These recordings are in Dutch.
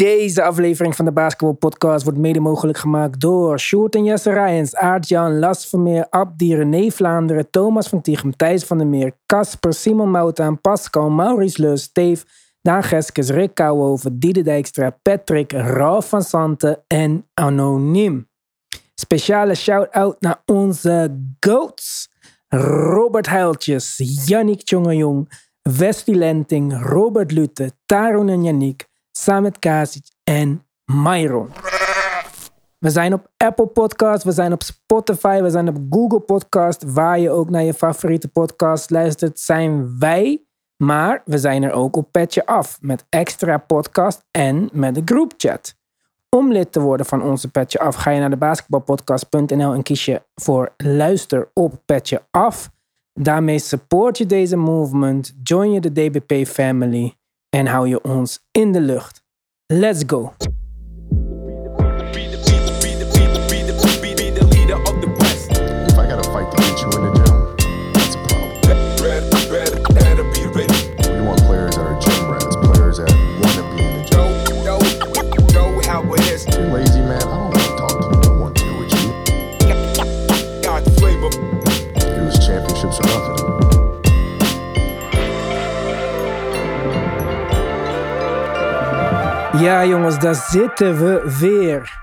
Deze aflevering van de Basketball Podcast wordt mede mogelijk gemaakt door Sjoerd en Jesse Rijens, Aart-Jan, Las Vermeer, Abdi, René Vlaanderen, Thomas van Tichem, Thijs van der Meer, Casper, Simon Moutaan, Pascal, Maurice Lus, Steve, Daan Geskes, Rick Kouwhoven, Diede Dijkstra, Patrick, Ralf van Santen en Anoniem. Speciale shout-out naar onze GOATs. Robert Huiltjes, Yannick Tjongejong, Wesley Lenting, Robert Lute, Tarun en Yannick, Samet Kasic en Myron. We zijn op Apple Podcast, we zijn op Spotify, we zijn op Google Podcast. Waar je ook naar je favoriete podcast luistert, zijn wij. Maar we zijn er ook op Petje Af met extra podcast en met de groupchat. Om lid te worden van onze Petje Af ga je naar de basketbalpodcast.nl en kies je voor luister op Petje Af. Daarmee support je deze movement, join je de DBP family en hou je ons in de lucht. Let's go! Ja, jongens, daar zitten we weer.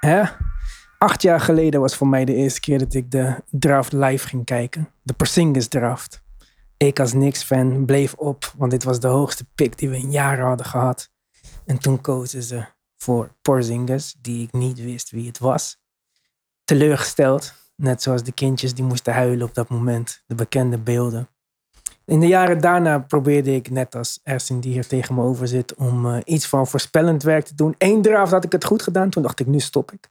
Hè? Acht jaar geleden was voor mij de eerste keer dat ik de draft live ging kijken. De Porzingis draft. Ik als Knicks-fan bleef op, want dit was de hoogste pick die we in jaren hadden gehad. En toen kozen ze voor Porzingis, die ik niet wist wie het was. Teleurgesteld, net zoals de kindjes die moesten huilen op dat moment. De bekende beelden. In de jaren daarna probeerde ik, net als Ersin die hier tegen me over zit, om eh, iets van voorspellend werk te doen. Eén draft had ik het goed gedaan, toen dacht ik, nu stop ik.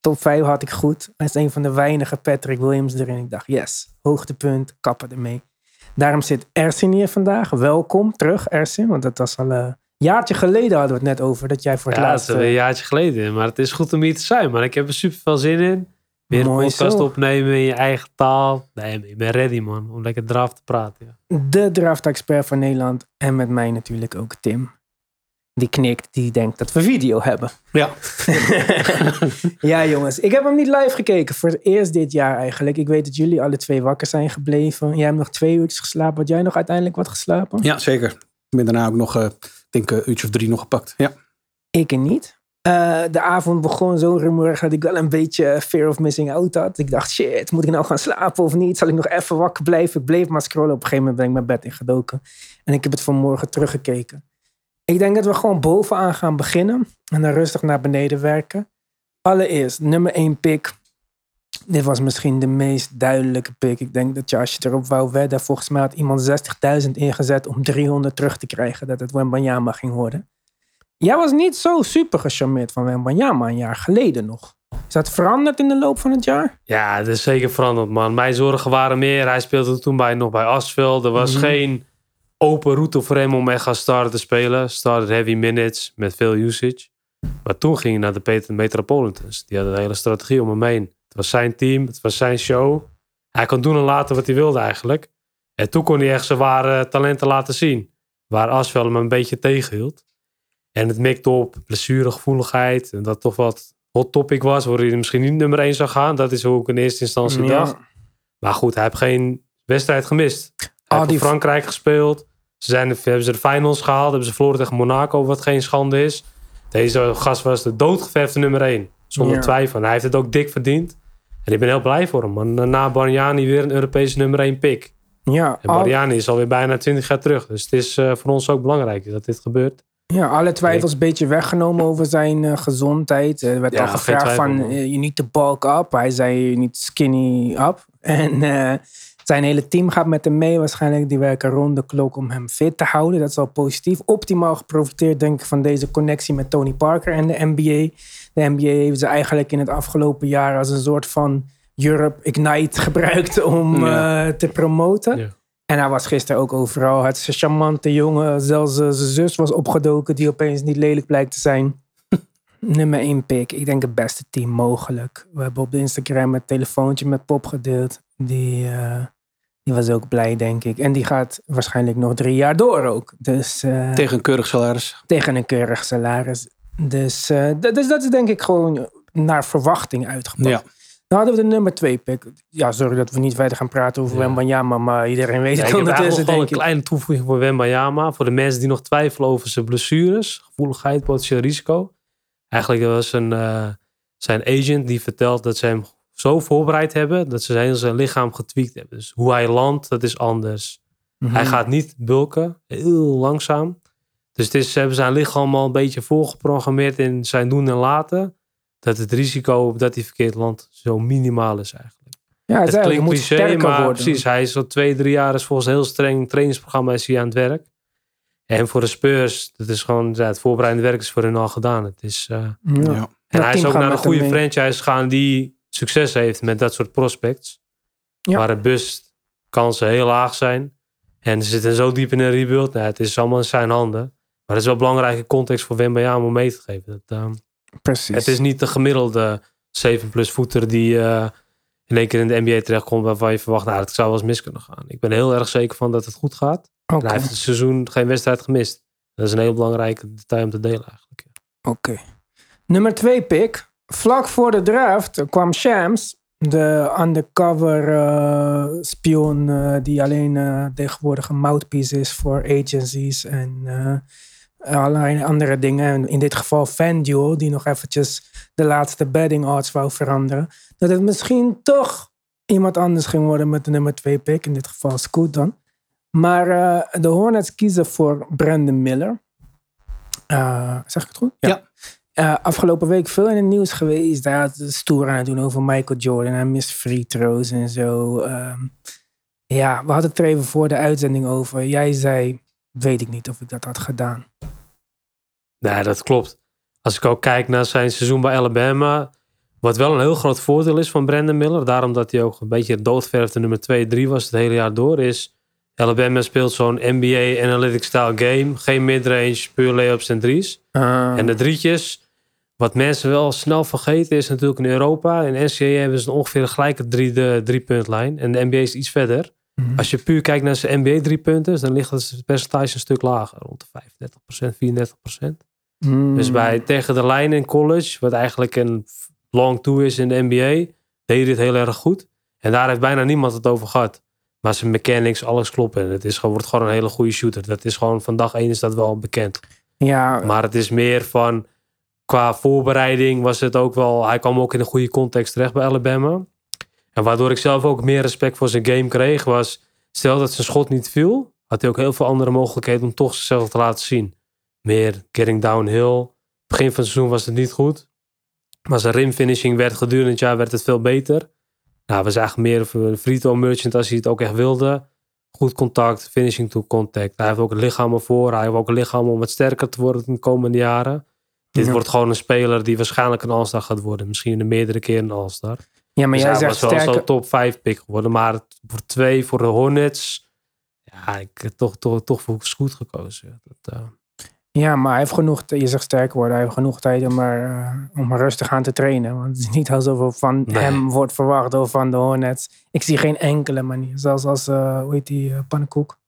Top 5 had ik goed. Hij is een van de weinige Patrick Williams erin. Ik dacht, yes, hoogtepunt, kappen ermee. Daarom zit Ersin hier vandaag. Welkom terug, Ersin, want dat was al een jaartje geleden hadden we het net over, dat jij voor het Ja, laatst... is alweer eh, een jaartje geleden. Maar het is goed om hier te zijn, man. Ik heb er super veel zin in. Weer een Mooi podcast zo. opnemen in je eigen taal. Nee, ik ben ready, man. Om lekker draft te praten. Ja. de draft-expert van Nederland. En met mij natuurlijk ook Tim. Die knikt, die denkt dat we video hebben. Ja. ja, jongens. Ik heb hem niet live gekeken. Voor het eerst dit jaar eigenlijk. Ik weet dat jullie alle twee wakker zijn gebleven. Jij hebt nog twee uurtjes geslapen. Had jij nog uiteindelijk wat geslapen? Ja, zeker. Ik ben daarna ook nog, eh, ik denk een uurtje of drie nog gepakt. Ja. Ik niet. Eh, de avond begon zo rumoerig dat ik wel een beetje fear of missing out had. Ik dacht, shit, moet ik nou gaan slapen of niet? Zal ik nog even wakker blijven? Ik bleef maar scrollen. Op een gegeven moment ben ik mijn bed ingedoken. En ik heb het vanmorgen teruggekeken. Ik denk dat we gewoon bovenaan gaan beginnen. En dan rustig naar beneden werken. Allereerst, nummer 1 pick. Dit was misschien de meest duidelijke pick. Ik denk dat je als je erop wou wedden... Volgens mij had iemand 60.000 ingezet om 300 terug te krijgen. Dat het Wembanyama ging worden. Jij was niet zo super gecharmeerd van Wembanyama een jaar geleden nog. Is dat veranderd in de loop van het jaar? ja, dat is zeker veranderd, man. Mijn zorgen waren meer. Hij speelde toen bij, nog bij Asvel. Er was Mhm. geen open route voor hem om echt gaan starten te spelen. Started heavy minutes met veel usage. Maar toen ging hij naar de Metropolitans. Die hadden een hele strategie om hem heen. Het was zijn team, het was zijn show. Hij kon doen en laten wat hij wilde eigenlijk. En toen kon hij echt zijn ware talenten laten zien. Waar Asvel hem een beetje tegenhield. En het mikte op blessuregevoeligheid. En dat toch wat hot topic was. Waar hij misschien niet nummer 1 zou gaan. Dat is hoe ik in eerste instantie Ja. dacht. Maar goed, hij heeft geen wedstrijd gemist. Hij heeft die- voor Frankrijk gespeeld. Ze zijn, hebben ze de finals gehaald. Hebben ze verloren tegen Monaco, wat geen schande is. Deze gast was de doodgeverfde nummer 1. Zonder Ja. twijfel. En hij heeft het ook dik verdiend. En ik ben heel blij voor hem. Man. Na Bargnani weer een Europese nummer 1 pick. Ja, En al, Bargnani is alweer bijna 20 jaar terug. Dus het is eh, voor ons ook belangrijk dat dit gebeurt. Ja, alle twijfels een beetje weggenomen over zijn eh, gezondheid. Er werd Ja, al gevraagd van, man. eh, you need to bulk up. Hij zei, you need skinny up. En eh, zijn hele team gaat met hem mee waarschijnlijk. Die werken rond de klok om hem fit te houden. Dat is al positief. Optimaal geprofiteerd denk ik van deze connectie met Tony Parker en de NBA. De NBA heeft ze eigenlijk in het afgelopen jaar als een soort van Europe Ignite gebruikt om Ja. eh, te promoten. Ja. En hij was gisteren ook overal. Het is een charmante jongen. Zelfs eh, zijn zus was opgedoken, die opeens niet lelijk blijkt te zijn. Nummer 1 pick. Ik denk het beste team mogelijk. We hebben op de Instagram het telefoontje met Pop gedeeld. Die, eh, die was ook blij, denk ik. En die gaat waarschijnlijk nog drie jaar door ook. Dus eh, Tegen een keurig salaris. tegen een keurig salaris. Dus, dus dat is denk ik gewoon naar verwachting uitgepakt. Ja. Dan hadden we de nummer twee pick. Ja, sorry dat we niet verder gaan praten over Ja. Wembanyama, maar iedereen weet Ja, het ik heb nog wel een kleine toevoeging voor Wembayama. Voor de mensen die nog twijfelen over zijn blessures, gevoeligheid, potentieel risico. Eigenlijk was een, eh, zijn agent die vertelt dat ze hem zo voorbereid hebben dat ze heel zijn lichaam getweakt hebben. Dus hoe hij landt, dat is anders. Mhm. Hij gaat niet bulken, heel langzaam. Dus het is, ze hebben zijn lichaam al een beetje voorgeprogrammeerd in zijn doen en laten. Dat het risico dat hij verkeerd landt zo minimaal is eigenlijk. Ja, het, Het is eigenlijk, klinkt moet cliché, sterker maar worden. precies. Hij is al twee, drie jaar is volgens een heel streng trainingsprogramma is hij aan het werk. En voor de Spurs, dat is gewoon, ja, het voorbereidende werk is voor hen al gedaan. Het is, eh, Ja. Ja. en hij is ook naar een goede franchise gaan die succes heeft met dat soort prospects. Ja. Waar de bustkansen heel laag zijn. En ze zitten zo diep in een rebuild. Nou, het is allemaal in zijn handen. Maar het is wel belangrijke context voor Wembanyama om mee te geven. Dat, ehm, Precies. het is niet de gemiddelde 7-plus voeter die eh, in één keer in de NBA terechtkomt waarvan je verwacht, nou, het zou wel eens mis kunnen gaan. Ik ben heel erg zeker van dat het goed gaat. En hij heeft het seizoen geen wedstrijd gemist. Dat is een heel belangrijke detail om te delen eigenlijk. Oké. Nummer twee pick. Vlak voor de draft kwam Shams, de undercover eh, spion eh, die alleen eh, tegenwoordig een mouthpiece is voor agencies en allerlei andere dingen. En in dit geval FanDuel, die nog eventjes de laatste betting odds wou veranderen. Dat het misschien toch iemand anders ging worden met de nummer twee pick. In dit geval Scoot dan. Maar eh, de Hornets kiezen voor Brandon Miller. Eh, zeg ik het goed? Ja. Eh, afgelopen week veel in het nieuws geweest. Hij had het stoer aan het doen over Michael Jordan. Hij mist free throws en zo. Ehm, ja, we hadden het er even voor de uitzending over. Jij zei, weet ik niet of ik dat had gedaan. Nee, dat klopt. Als ik ook kijk naar zijn seizoen bij Alabama. Wat wel een heel groot voordeel is van Brandon Miller. Daarom dat hij ook een beetje doodverfde nummer 2, 3 was het hele jaar door. Is Alabama speelt zo'n NBA analytic style game. Geen midrange, puur layups en drie's. Ah, En de drietjes. Wat mensen wel snel vergeten is natuurlijk in Europa. In NCAA hebben ze ongeveer een gelijke drie, de driepuntlijn. En de NBA is iets verder. Mhm. Als je puur kijkt naar zijn NBA driepunters. Dan ligt het percentage een stuk lager. Rond de 35%, 34%. Mm. Dus bij tegen de lijn in college, wat eigenlijk een long two is in de NBA, deed hij dit heel erg goed. En daar heeft bijna niemand het over gehad. Maar zijn mechanics, alles kloppen. Het is gewoon, wordt gewoon een hele goede shooter. Dat is gewoon van dag één is dat wel bekend. Ja, Maar het is meer van, qua voorbereiding was het ook wel, hij kwam ook in een goede context terecht bij Alabama. En waardoor ik zelf ook meer respect voor zijn game kreeg, was, stel dat zijn schot niet viel, had hij ook heel veel andere mogelijkheden om toch zichzelf te laten zien. Meer getting downhill. Begin van het seizoen was het niet goed. Maar zijn rimfinishing werd gedurende het jaar werd het veel beter. Nou, we zagen meer een free throw merchant als hij het ook echt wilde. Goed contact, finishing to contact. Hij heeft ook een lichaam ervoor. Hij heeft ook een lichaam om wat sterker te worden in de komende jaren. Dit Ja. wordt gewoon een speler die waarschijnlijk een All-Star gaat worden. Misschien een meerdere keer een All-Star. Ja, maar Dus jij hij zegt was wel zo'n top 5 pick geworden. Maar voor twee, voor de Hornets. Ja, ik heb toch, toch, toch voor Scoot gekozen. Dat, eh, Ja, maar hij heeft genoeg, je zegt sterker worden, hij heeft genoeg tijd om er, eh, om er rustig aan te trainen. Want het is niet alsof er van Nee. hem wordt verwacht of van de Hornets. Ik zie geen enkele manier. Zelfs als, eh hoe heet die, eh, pannenkoek,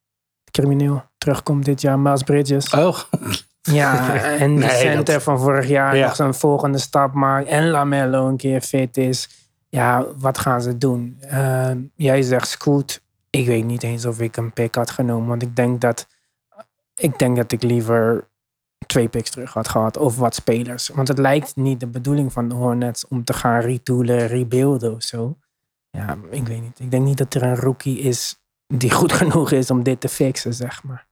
crimineel, terugkomt dit jaar, Miles Bridges. Oh, Ja, en de Nee, center dat- van vorig jaar Ja. nog zo'n volgende stap maakt. En Lamello een keer fit is. Ja, wat gaan ze doen? Eh, jij zegt Scoot. Ik weet niet eens of ik een pick had genomen. Want ik denk dat ik, denk dat ik liever twee picks terug had gehad. Of wat spelers. Want het lijkt niet de bedoeling van de Hornets om te gaan retoolen, rebuilden of zo. Ja, ik weet niet. Ik denk niet dat er een rookie is die goed genoeg is om dit te fixen, zeg maar.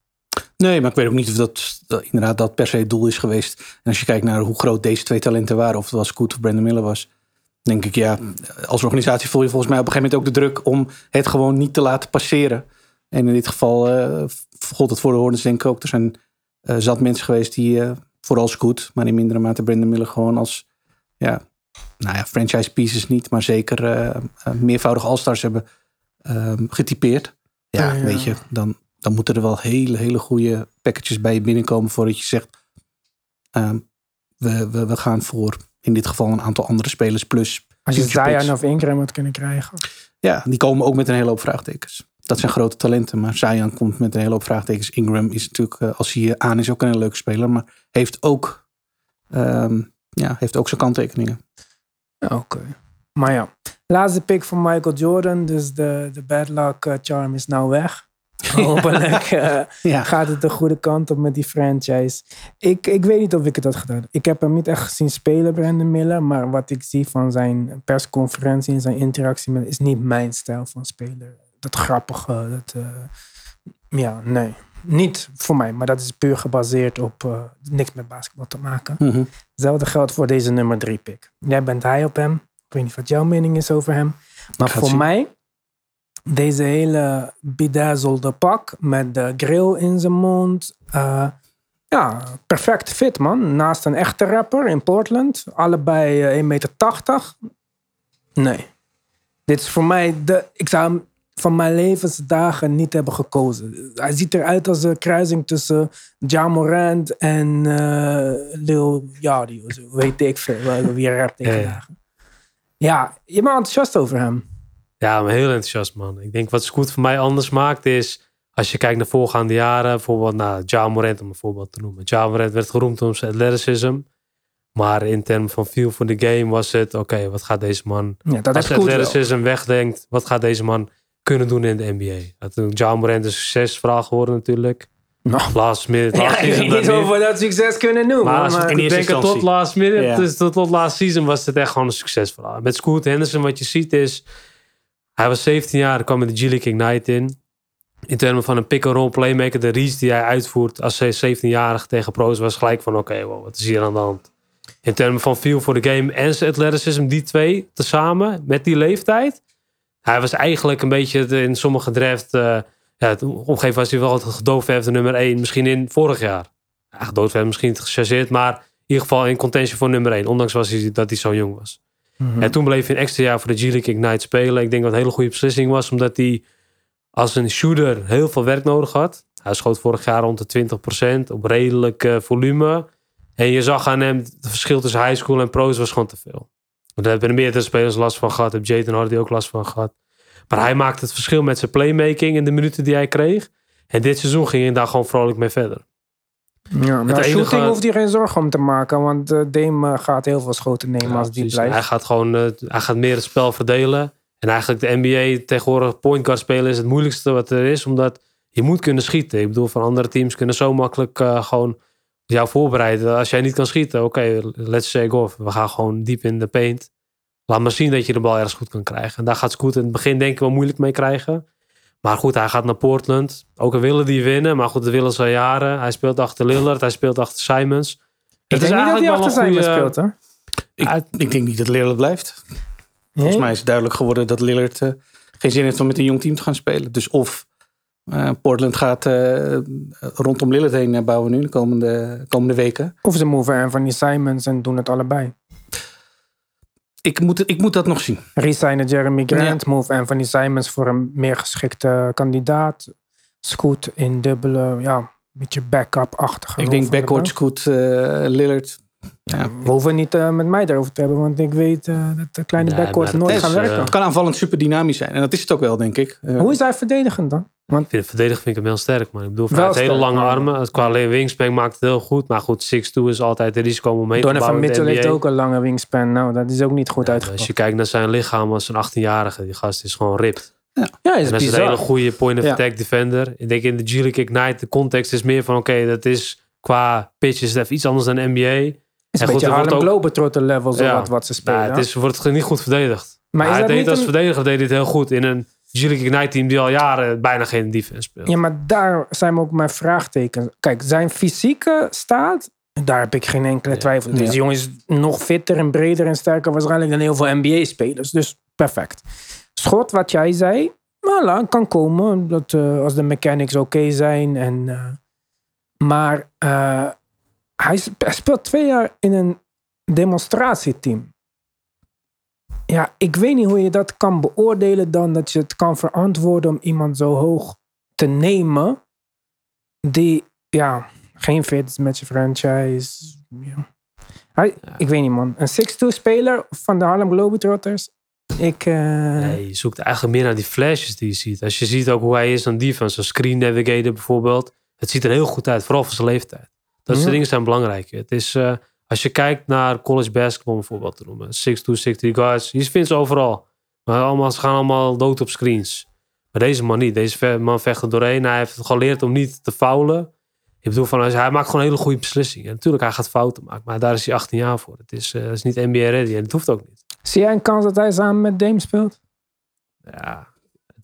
Nee, maar ik weet ook niet of dat, dat inderdaad dat per se het doel is geweest. En als je kijkt naar hoe groot deze twee talenten waren, of het was Scoot of Brandon Miller was, denk ik ja, als organisatie voel je volgens mij op een gegeven moment ook de druk om het gewoon niet te laten passeren. En in dit geval gold het voor de Hornets denk ik ook. Er zijn eh, zat mensen geweest die, eh, vooral Scoot, maar in mindere mate Brandon Miller gewoon als, ja, nou ja, franchise pieces niet, maar zeker meervoudig All-Stars hebben ehm, getypeerd. Ja, weet je, dan, dan moeten er wel hele, hele goede packages bij je binnenkomen voordat je zegt, ehm, we, we, we gaan voor in dit geval een aantal andere spelers plus Als je. Zion of Ingram had kunnen krijgen. Ja, die komen ook met een hele hoop vraagtekens. Dat zijn grote talenten, maar Zion komt met een hele hoop vraagtekens. Ingram is natuurlijk, eh, als hij aan is, ook een hele leuke speler, maar heeft ook ehm, ja, heeft ook zijn kanttekeningen. Oké. Maar ja, laatste pick van Michael Jordan. Dus de, de bad luck eh, charm is nou weg. Hopelijk eh, Ja. gaat het de goede kant op met die franchise. Ik, ik weet niet of ik het had gedaan. Ik heb hem niet echt gezien spelen, Brandon Miller. Maar wat ik zie van zijn persconferentie en zijn interactie met is niet mijn stijl van speler. Dat grappige, dat... eh, ja, nee. Niet voor mij, maar dat is puur gebaseerd op eh, niks met basketbal te maken. Mhm. Hetzelfde geldt voor deze nummer drie pick. Jij bent high op hem. Ik weet niet wat jouw mening is over hem. Maar voor mij, deze hele bedazzelde pak met de grill in zijn mond. eh, ja, perfect fit man. Naast een echte rapper in Portland. Allebei eh, 1,80 meter. Nee. Dit is voor mij de... Ik zou hem van mijn levensdagen niet hebben gekozen. Hij ziet eruit als een kruising tussen Ja Morant en eh Lil Yachty. Weet ik veel. Wie rapt tegen Ja, ja. dagen. Ja, je bent enthousiast over hem. Ja, maar heel enthousiast, man. Ik denk wat Scoot voor mij anders maakt is... Als je kijkt naar voorgaande jaren, bijvoorbeeld naar Ja Morant om een voorbeeld te noemen. Ja Morant werd geroemd om zijn athleticism. Maar in termen van feel for the game was het... Oké, wat gaat deze man... Ja, dat Als wel. athleticism wegdenkt, wat gaat deze man kunnen doen in de NBA? Natuurlijk, Ja Morant is een succesverhaal geworden natuurlijk. Nou. Last minute, last Ja, ik weet niet of we dat succes kunnen noemen. Maar, ik denk dat tot last minute, Ja. dus tot, tot last season was het echt gewoon een succesverhaal. Met Scoot Henderson, wat je ziet is, hij was 17 jaar, kwam met de G League Ignite in. In termen van een pick-and-roll playmaker, de reads die hij uitvoert als 17-jarige tegen pro's, was gelijk van oké, wat is hier aan de hand? In termen van feel voor de game en zijn athleticism, die twee tezamen met die leeftijd. Hij was eigenlijk een beetje in sommige draft, eh, ja, was hij wel het gedoofverfde nummer 1, misschien in vorig jaar. Ja, gedoofverfd, misschien niet gechargeerd, maar in ieder geval in contention voor nummer 1. Ondanks was hij, dat hij zo jong was. Mhm. En toen bleef hij een extra jaar voor de G-League Ignite spelen. Ik denk dat het een hele goede beslissing was, omdat hij als een shooter heel veel werk nodig had. Hij schoot vorig jaar rond de 20% op redelijk eh, volume. En je zag aan hem, het verschil tussen high school en pro's was gewoon te veel. Daar hebben er meerdere spelers last van gehad. Heb Jayton Hardy ook last van gehad. Maar hij maakte het verschil met zijn playmaking in de minuten die hij kreeg. En dit seizoen ging hij daar gewoon vrolijk mee verder. Ja, maar enige- shooting hoeft hij geen zorgen om te maken. Want eh Dame eh, gaat heel veel schoten nemen Ja, als die blijft. Hij gaat gewoon eh, hij gaat meer het spel verdelen. En eigenlijk de NBA tegenwoordig point guard spelen is het moeilijkste wat er is. Omdat je moet kunnen schieten. Ik bedoel, van andere teams kunnen zo makkelijk gewoon jou voorbereiden. Als jij niet kan schieten, oké, let's say off. We gaan gewoon diep in de paint. Laat maar zien dat je de bal ergens goed kan krijgen. En daar gaat Scoot in het begin denk ik wel moeilijk mee krijgen. Maar goed, hij gaat naar Portland. Ook al willen die winnen. Maar goed, dat willen ze al jaren. Hij speelt achter Lillard. Hij speelt achter Simons. ik Het denk niet dat hij achter goede- speelt, hè? Ik, Uit- ik denk niet dat Lillard blijft. Volgens mij is het duidelijk geworden dat Lillard eh, geen zin heeft om met een jong team te gaan spelen. Dus of eh, Portland gaat eh, rondom Lillard heen bouwen nu de komende, komende weken. Of ze moven Anthony Simons en doen het allebei. Ik moet, ik moet dat nog zien. Resignen Jeremy Grant, move Anthony Simons voor een meer geschikte kandidaat. Scoot in dubbele, ja, een beetje backup-achtige Ik denk backcourt. Scoot, eh, Lillard. Ja. We hoeven niet eh, met mij daarover te hebben, want ik weet eh, dat de kleine Nee, maar nooit gaan werken. Het kan aanvallend super dynamisch zijn. En dat is het ook wel, denk ik. Hoe is hij verdedigend dan? Want vind het verdedigen vind ik hem heel sterk, man. Ik bedoel, hij heeft hele lange armen. Het Qua alleen wingspan maakt het heel goed. Maar goed, 6'2 is altijd een risico om mee te Donovan bouwen de Mitchell heeft ook een lange wingspan. Nou, dat is ook niet goed Ja, uitgepakt. Als je kijkt naar zijn lichaam als een 18-jarige, die gast is gewoon ripped. Ja, is En dat is een hele goede point of Ja. attack defender. Ik denk in de G-League Ignite, de context is meer van, oké, dat is qua pitch is het even iets anders dan NBA. Het is En een goed, beetje Harlem ook- Globetrotter level, zo Ja. wat, wat ze spelen. Nou, het is, wordt niet goed verdedigd. maar is hij deed als verdediger deed hij het heel goed in een G-League Ignite team die al jaren bijna geen defense speelt. Ja, maar daar zijn ook mijn vraagtekens. Kijk, zijn fysieke staat, daar heb ik geen enkele Ja. twijfel. Deze Ja. jongen is nog fitter en breder en sterker waarschijnlijk dan heel veel NBA-spelers. Dus perfect. Schot, wat jij zei, voilà, kan komen. Dat, eh, als de mechanics oké zijn. En, eh, maar eh, hij speelt twee jaar in een demonstratieteam. Ja, ik weet niet hoe je dat kan beoordelen dan dat je het kan verantwoorden om iemand zo hoog te nemen die ja, geen fit is met je franchise. Ja. Hij, Ik weet niet man, een 6-2 speler van de Harlem Globetrotters. Ik, Nee, je zoekt eigenlijk meer naar die flashes die je ziet. Als je ziet ook hoe hij is aan defense, als screen navigator bijvoorbeeld. Het ziet er heel goed uit, vooral voor zijn leeftijd. Dat soort dingen zijn belangrijk. Het is, eh, Als je kijkt naar college basketball bijvoorbeeld te noemen. 6'2, 6'3 guards. Je vindt ze overal. Maar allemaal, ze gaan allemaal dood op screens. Maar deze man niet. Deze man vecht er doorheen. Hij heeft geleerd om niet te foulen. Ik bedoel, van, hij maakt gewoon hele goede beslissingen. En natuurlijk, hij gaat fouten maken. Maar daar is hij 18 jaar voor. Het is, eh, het is niet NBA ready. En dat hoeft ook niet. Zie jij een kans dat hij samen met Dame speelt? Ja,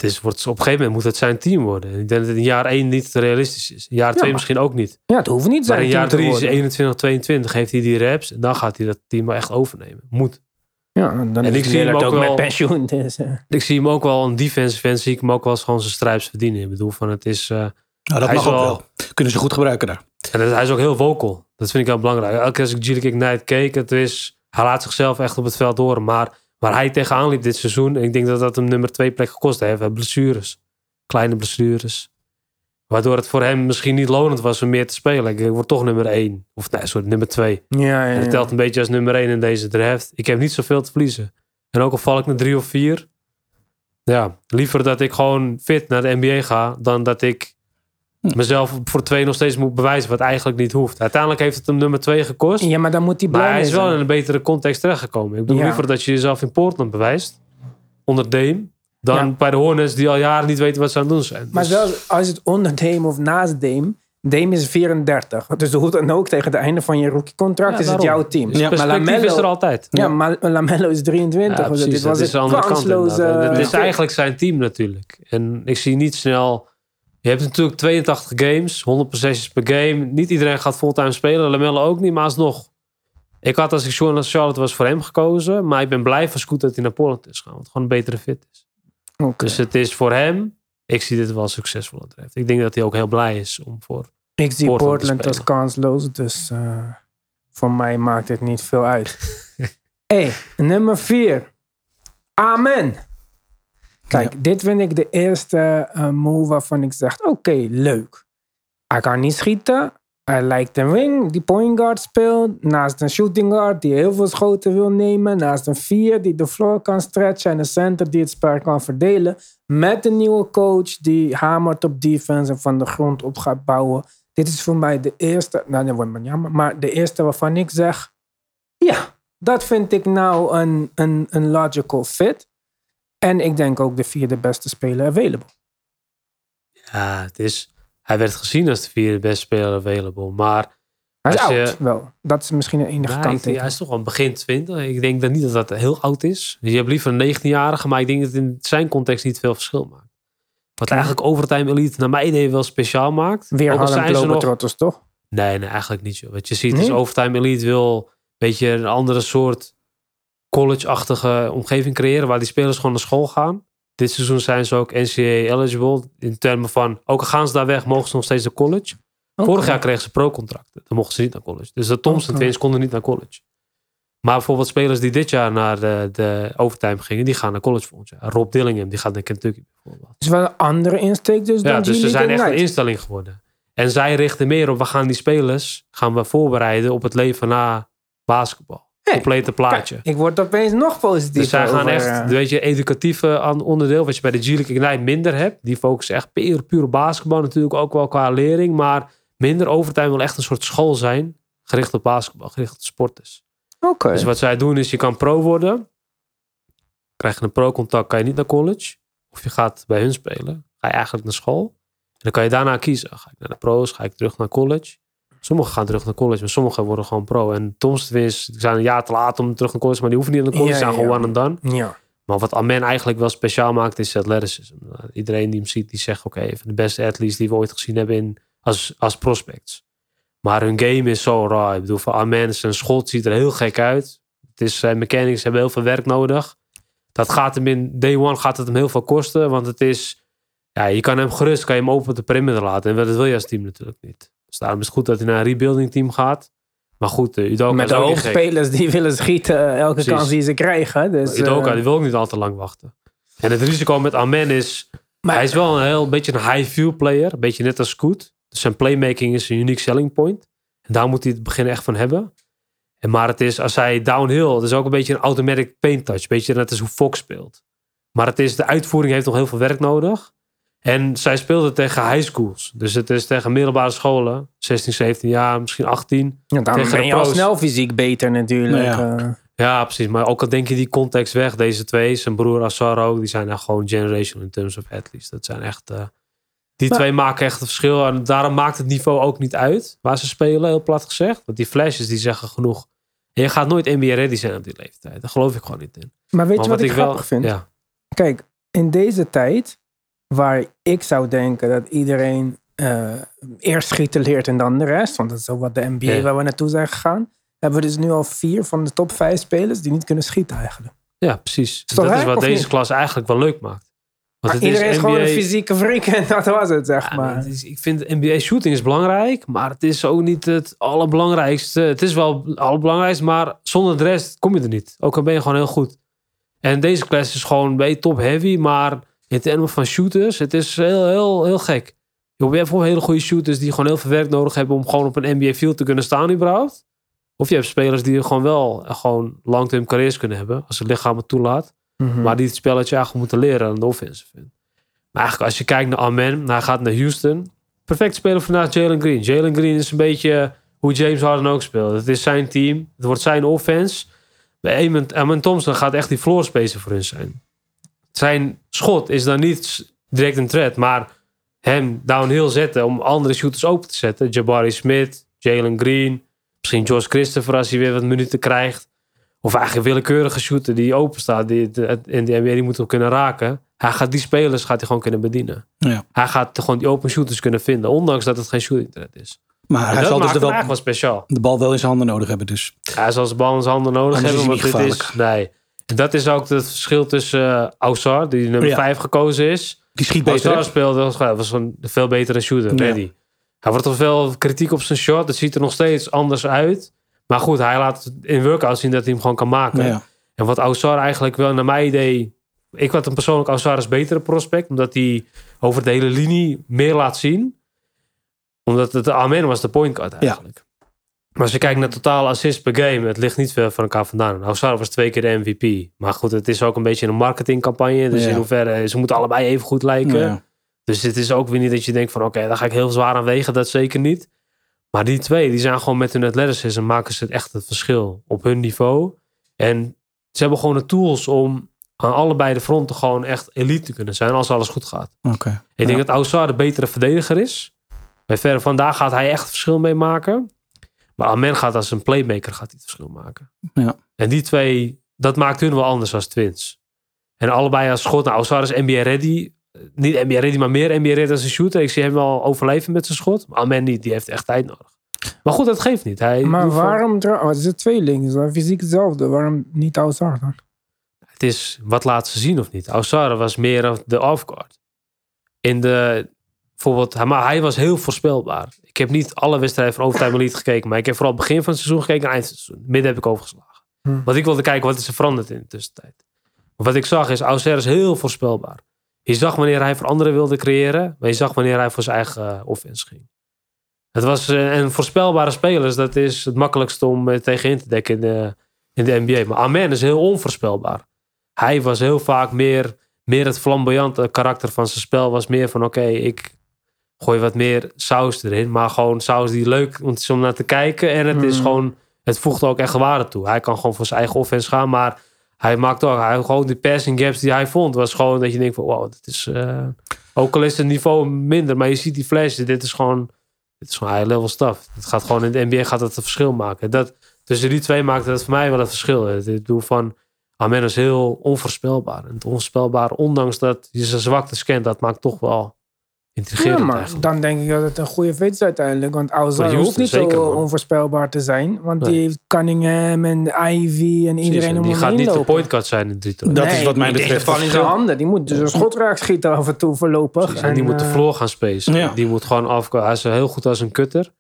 het is, wordt, op een gegeven moment moet het zijn team worden. Ik denk dat het in jaar 1 niet realistisch is. In jaar 2 maar- misschien ook niet. Ja, het hoeft niet Maar zijn in team jaar te 3 is hij worden. 21, 22. Heeft hij die reps. En dan gaat hij dat team wel echt overnemen. Moet. Ja, dan En is ik zie hem ook ook wel- met pensioen. Dus, eh. Ik zie hem ook wel, een defensive fan, zie ik hem ook wel eens gewoon zijn strijps verdienen. Ik bedoel, van het is... eh, Nou, dat Hij mag is ook wel- wel. Kunnen ze goed gebruiken daar. En het- hij is ook heel vocal. Dat vind ik heel belangrijk. Elke keer als ik G-League Ignite keek, het is, hij laat zichzelf echt op het veld horen. Maar waar hij tegenaan liep dit seizoen, en ik denk dat dat hem nummer twee plek gekost heeft. Blessures. Kleine blessures. Waardoor het voor hem misschien niet lonend was om meer te spelen. Ik word toch nummer één. Of nee, sorry, nummer twee. ja, ja, En het ja. telt een beetje als nummer één in deze draft. Ik heb niet zoveel te verliezen. En ook al val ik naar drie of vier. Ja, liever dat ik gewoon fit naar de NBA ga. Dan dat ik. Mezelf voor twee nog steeds moet bewijzen. Wat eigenlijk niet hoeft. Uiteindelijk heeft het hem nummer twee gekost. Ja, maar dan moet hij blij maar hij is wel zijn. in een betere context terechtgekomen. Ik bedoel Ja. liever dat je jezelf in Portland bewijst. Onder Dame. Dan Ja. bij de Hornets die al jaren niet weten wat ze aan het doen zijn. Maar Dus- zelfs als het onder Dame of naast Dame... Dame is 34. Dus hoe dan ook tegen het einde van je rookiecontract Ja, is het jouw team. Dus maar perspectief Lamello, is er altijd. Ja, maar Lamello is 23. Ja, dus precies. dit was dat is de een andere kant kansloze... Het is eigenlijk zijn team natuurlijk. En ik zie niet snel... Je hebt natuurlijk 82 games, 100 possessions per game. Niet iedereen gaat fulltime spelen. Lamelle ook niet, maar alsnog. Ik had als ik Charlotte was voor hem gekozen. Maar ik ben blij voor Scoot dat hij naar Portland is gaan. Want het gewoon een betere fit is. Oké. Dus het is voor hem... Ik zie dit wel succesvol het Ik denk dat hij ook heel blij is om voor... Ik zie Portland als kansloos, dus eh, voor mij maakt het niet veel uit. hey, nummer vier. Amen. Kijk, dit vind ik de eerste eh, move waarvan ik zeg, oké, leuk. Hij kan niet schieten. Hij lijkt een wing die point guard speelt. Naast een shooting guard die heel veel schoten wil nemen. Naast een vier die de floor kan stretchen. En een center die het spel kan verdelen. Met een nieuwe coach die hamert op defense en van de grond op gaat bouwen. Dit is voor mij de eerste, nou dat wordt maar jammer, maar de eerste waarvan ik zeg, ja, dat vind ik nou een, een, een logical fit. En ik denk ook de vierde beste speler available. Ja, het is... Hij werd gezien als de vierde beste speler available. Maar Hij is Als je- oud, wel. Dat is misschien een enige Ja, kant. ik- hij is toch wel begin 20. Ik denk dat niet dat dat heel oud is. Je hebt liever een 19-jarige, maar ik denk dat het in zijn context niet veel verschil maakt. Wat eigenlijk Overtime Elite naar mijn idee wel speciaal maakt. Weer Ook al zijn ze nog... Toch? Nee, nee, eigenlijk niet zo. Wat je ziet is? Overtime Elite wil een beetje een andere soort college-achtige omgeving creëren. Waar die spelers gewoon naar school gaan. Dit seizoen zijn ze ook NCAA eligible. In termen van, ook al gaan ze daar weg, mogen ze nog steeds naar college. Vorig jaar kregen ze pro-contracten. Dan mochten ze niet naar college. Dus de Thompson Oké. Twins konden niet naar college. Maar bijvoorbeeld spelers die dit jaar naar de, de overtime gingen, die gaan naar college volgend jaar. Rob Dillingham, die gaat naar Kentucky bijvoorbeeld. is wel een andere insteek dus Ja, dan dus ze zijn echt een instelling geworden. En zij richten meer op, we gaan die spelers gaan we voorbereiden op het leven na basketbal. Hey, Complete plaatje. Kijk, ik word opeens nog positief. Dus zij gaan echt, eh, weet je, educatieve aan- onderdeel, wat je bij de G-League Ignite minder hebt. Die focussen echt puur, puur op basketbal, natuurlijk ook wel qua lering. Maar minder overtime wil echt een soort school zijn, gericht op basketbal, gericht op sporters. Oké. Dus wat zij doen is, je kan pro worden. Krijg je een pro-contact, kan je niet naar college. Of je gaat bij hun spelen. Ga je eigenlijk naar school. En dan kan je daarna kiezen. Ga ik naar de pro's, ga ik terug naar college. Sommigen gaan terug naar college, maar sommigen worden gewoon pro. En Tom's Twins zijn een jaar te laat om terug naar college, maar die hoeven niet naar college, Ja, zijn ja, gewoon one and done. Ja. Maar wat Amen eigenlijk wel speciaal maakt, is athleticism. Iedereen die hem ziet, die zegt, oké, van de beste athletes die we ooit gezien hebben in, als, als prospects. Maar hun game is zo raar. Ik bedoel, voor Amen, zijn schot ziet er heel gek uit. Het is, zijn mechanics hebben heel veel werk nodig. Dat gaat hem in day one gaat het hem heel veel kosten. Want het is, ja, je kan hem gerust, kan je hem open op de perimeter laten. En dat wil je als team natuurlijk niet. Dus daarom is het goed dat hij naar een rebuilding team gaat. Maar goed, uh, Udoka Met de ook niet hoge gek. spelers die willen schieten eh, elke Precies. kans die ze krijgen. Dus, Udoka, eh, die wil ook niet al te lang wachten. En het risico met Amen is... Maar- hij is wel een heel beetje een high-view player. Een beetje net als Scoot. Dus zijn playmaking is een unique selling point. En daar moet hij het begin echt van hebben. En maar het is, als hij downhill... Het is ook een beetje een automatic paint touch. Beetje net als hoe Fox speelt. Maar het is, de uitvoering heeft nog heel veel werk nodig. En zij speelden tegen high schools. Dus het is tegen middelbare scholen. 16, 17 jaar, misschien 18. Ja, dan Tegen ben je al snel fysiek beter natuurlijk. Nou eh. Ja, precies. Maar ook al denk je die context weg. Deze twee, zijn broer Assar ook. Die zijn echt gewoon generational in terms of athletes. Dat zijn echt... eh, die Maar- twee maken echt een verschil. En daarom maakt het niveau ook niet uit waar ze spelen, heel plat gezegd. Want die flashes die zeggen genoeg. En je gaat nooit NBA ready zijn op die leeftijd. Daar geloof ik gewoon niet in. Maar weet je wat ik grappig vind? Ja, Kijk, in deze tijd, waar ik zou denken dat iedereen eh, eerst schieten leert en dan de rest, want dat is ook wat de NBA Ja. waar we naartoe zijn gegaan, hebben we dus nu al vier van de top vijf spelers die niet kunnen schieten eigenlijk. ja precies. toch dat is wat deze niet? klas eigenlijk wel leuk maakt. Want het iedereen is, is gewoon NBA een fysieke freak en dat was het, zeg Ja, maar. het is- ik vind NBA shooting is belangrijk, maar het is ook niet het allerbelangrijkste. Het is wel het allerbelangrijkste, maar zonder de rest kom je er niet. Ook al ben je gewoon heel goed. En deze class is gewoon beetje top heavy, maar in termen van shooters, het is heel, heel, heel gek. Je hebt voor hele goede shooters die gewoon heel veel werk nodig hebben om gewoon op een NBA field te kunnen staan überhaupt. Of je hebt spelers die gewoon wel gewoon long-term carrières kunnen hebben, als het lichaam het toelaat. Mhm. Maar die het spelletje eigenlijk moeten leren aan de offensive. Maar eigenlijk als je kijkt naar Amen, hij gaat naar Houston. Perfect speler vandaag Jalen Green. Jalen Green is een beetje hoe James Harden ook speelt. Het is zijn team. Het wordt zijn offense. Bij Amen, Amen Thompson gaat echt die floor spacer voor hun zijn. Zijn schot is dan niet direct een threat, maar hem downhill zetten om andere shooters open te zetten. Jabari Smith, Jalen Green, misschien Josh Christopher als hij weer wat minuten krijgt. Of eigenlijk een willekeurige shooter die open staat. Die in de NBA die moet hem kunnen raken. Hij gaat die spelers gaat hij gewoon kunnen bedienen. Ja. Hij gaat gewoon die open shooters kunnen vinden. Ondanks dat het geen shooting threat is. Maar En hij dat zal dus maakt de, wel, wel speciaal. de bal wel in zijn handen nodig hebben. Dus Hij zal zijn bal in zijn handen nodig Anders hebben. Want dit is... Nee. En dat is ook het verschil tussen eh Oussar, die nummer Ja. 5 gekozen is. die schiet beter. Speelde was, een veel betere shooter. Ja. Ready. Hij wordt al veel kritiek op zijn shot. Het ziet er nog steeds anders uit. Maar goed, hij laat in workout zien dat hij hem gewoon kan maken. Ja. En wat Oussar eigenlijk wel naar mijn idee... Ik had hem persoonlijk Oussar als betere prospect. Omdat hij over de hele linie meer laat zien. Omdat het Amen was de point guard eigenlijk. Maar als je kijkt naar totale assists per game... Het ligt niet veel van elkaar vandaan. Oussar was twee keer de MVP. Maar goed, het is ook een beetje een marketingcampagne. Dus Ja. in hoeverre... Ze moeten allebei even goed lijken. Ja. Dus het is ook weer niet dat je denkt van... Oké, daar ga ik heel zwaar aan wegen. Dat zeker niet. Maar die twee, die zijn gewoon met hun athleticism... maken ze het echt het verschil op hun niveau. En ze hebben gewoon de tools om aan allebei de fronten gewoon echt elite te kunnen zijn als alles goed gaat. Oké. Ik denk Ja. dat Oussar de betere verdediger is. Bij verre van daar gaat hij echt het verschil mee maken. Maar Amen gaat als een playmaker gaat hij het verschil maken. Ja. En die twee, dat maakt hun wel anders als twins. En allebei als schot. Nou, Oussar is NBA ready. Niet NBA ready, maar meer NBA ready als een shooter. Ik zie hem wel overleven met zijn schot. Maar Amen niet, die heeft echt tijd nodig. Maar goed, dat geeft niet. Hij Maar waarom, trouw- oh, het is een tweeling, is dan fysiek hetzelfde. Waarom niet Outsar dan? Het is wat laat ze zien of niet. Oussara was meer de offguard. In de, bijvoorbeeld, maar hij was heel voorspelbaar. Ik heb niet alle wedstrijden van Overtime Elite gekeken, maar ik heb vooral het begin van het seizoen gekeken en eind van het seizoen. Midden heb ik overgeslagen. Hm. Want ik wilde kijken wat is er veranderd in de tussentijd. Maar wat ik zag is, Oussara is heel voorspelbaar. Je zag wanneer hij voor anderen wilde creëren, maar je zag wanneer hij voor zijn eigen eh, offense ging. Het was eh, en voorspelbare spelers, dat is het makkelijkste om eh, tegenin te dekken in de, in de NBA. Maar Amen is heel onvoorspelbaar. Hij was heel vaak meer, meer het flamboyante karakter van zijn spel. Was meer van oké, ik gooi wat meer saus erin. Maar gewoon saus die leuk is om naar te kijken. En het is Mhm. gewoon, het voegt ook echt waarde toe. Hij kan gewoon voor zijn eigen offense gaan. Maar hij maakt ook, hij, gewoon die passing gaps die hij vond. Was gewoon dat je denkt van wow, dit is, eh, ook al is het niveau minder. Maar je ziet die flashes, dit is gewoon, dit is gewoon high level stuff. Het gaat gewoon in de NBA gaat het een verschil maken. Dat, tussen die twee maakte dat voor mij wel het verschil. Ik bedoel van, Amen is heel onvoorspelbaar. En het onvoorspelbaar, ondanks dat je zijn zwaktes kent, dat maakt toch wel Ja, intrigerend maar eigenlijk. dan denk ik dat het een goede fit is uiteindelijk. Want Houston hoeft niet zeker, zo man. onvoorspelbaar te zijn. Want Nee. die heeft Cunningham en Ivy en Precies, iedereen en om die gaat heen niet de lopen. point guard zijn in drie Dat is wat mij die betreft heeft het het in zijn handen. Die moet dus een schot raak schieten af en toe voorlopig. En die moet de eh, floor gaan spacen. Ja. Die moet gewoon af. Hij is heel goed als een cutter.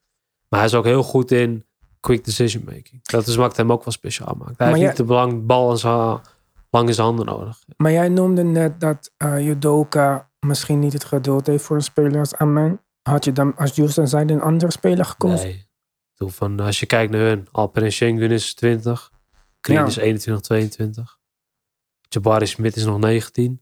Maar hij is ook heel goed in quick decision making. Dat is wat hem ook wel speciaal maakt. Hij Maar heeft jij- niet de belang, bal in zijn, lang in zijn handen nodig. Maar jij noemde net dat eh Judoka misschien niet het geduld heeft voor een speler als Amen. Had je dan als Houston zijn een andere speler gekozen? Nee. Van, als je kijkt naar hun. Alper en Schengen is 20. Green Ja. is 21, 22. Jabari Smith is nog 19.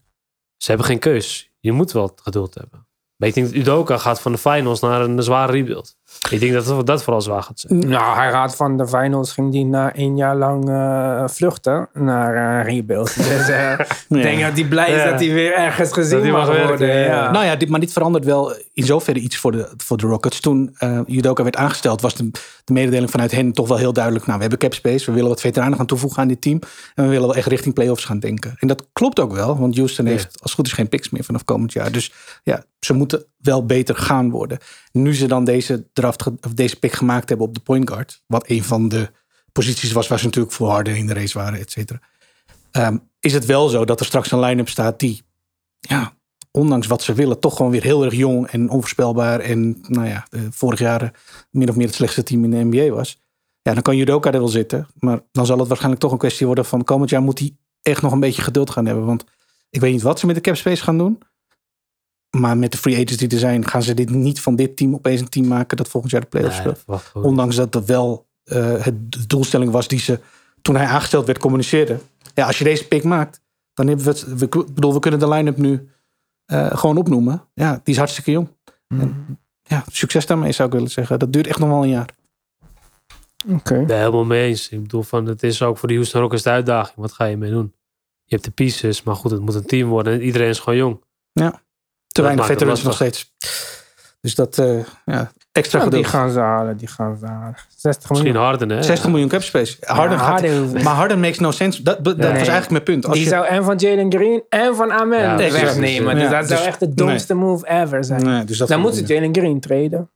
Ze hebben geen keus. Je moet wel geduld hebben. Maar ik denk dat Udoka gaat van de finals naar een zware rebuild. Ik denk dat dat, dat vooral zwaar gaat zijn. Nou, hij gaat van de finals, ging die na één jaar lang eh, vluchten naar eh, rebuild. Dus eh, ik denk dat hij blij is Ja. dat hij weer ergens gezien mag worden. ja. Ja. Nou ja, dit, maar dit verandert wel in zoverre iets voor de, voor de Rockets. Toen eh Judoka werd aangesteld, was de, de mededeling vanuit hen toch wel heel duidelijk. Nou, we hebben cap space, we willen wat veteranen gaan toevoegen aan dit team. En we willen wel echt richting playoffs gaan denken. En dat klopt ook wel, want Houston heeft als het goed is geen picks meer vanaf komend jaar. Dus ja, ze moeten wel beter gaan worden. Nu ze dan deze draft, of deze pick gemaakt hebben op de point guard, wat een van de posities was waar ze natuurlijk voor Harden in de race waren, et cetera. Ehm, is het wel zo dat er straks een line-up staat die ja, ondanks wat ze willen, toch gewoon weer heel erg jong en onvoorspelbaar. En nou ja, eh, vorig jaar min of meer het slechtste team in de NBA was. Ja, dan kan Judoka er wel zitten. Maar dan zal het waarschijnlijk toch een kwestie worden van komend jaar moet hij echt nog een beetje geduld gaan hebben. Want ik weet niet wat ze met de cap space gaan doen. Maar met de free agents die er zijn, gaan ze dit niet van dit team opeens een team maken dat volgend jaar de playoffs Nee, speelt. Ondanks dat dat wel eh, het, de doelstelling was die ze toen hij aangesteld werd communiceerden. Ja, als je deze pick maakt, dan hebben we het. We, ik bedoel, we kunnen de line-up nu eh, gewoon opnoemen. Ja, die is hartstikke jong. En, ja, succes daarmee zou ik willen zeggen. Dat duurt echt nog wel een jaar. Oké. Ik ben helemaal mee eens. Ik bedoel, van, het is ook voor de Houston Rockets de uitdaging. Wat ga je mee doen? Je hebt de pieces, maar goed, het moet een team worden. En iedereen is gewoon jong. Te weinig veterans nog steeds. Dus dat, eh, ja, extra Ja, die geduld. gaan ze halen, die gaan ze halen. 60 Misschien miljoen. Harden, hè? 60 miljoen cap space. Harden Ja, gaat, Harden hoeft- maar Harden makes no sense. Dat, dat Nee. was eigenlijk mijn punt. Als Die je, zou en van Jalen Green en van Amen wegnemen. Dus Ja, dat zou dus- echt de domste move ever zijn. nee, dus dat Dan moet moeten ze Jalen Green traden.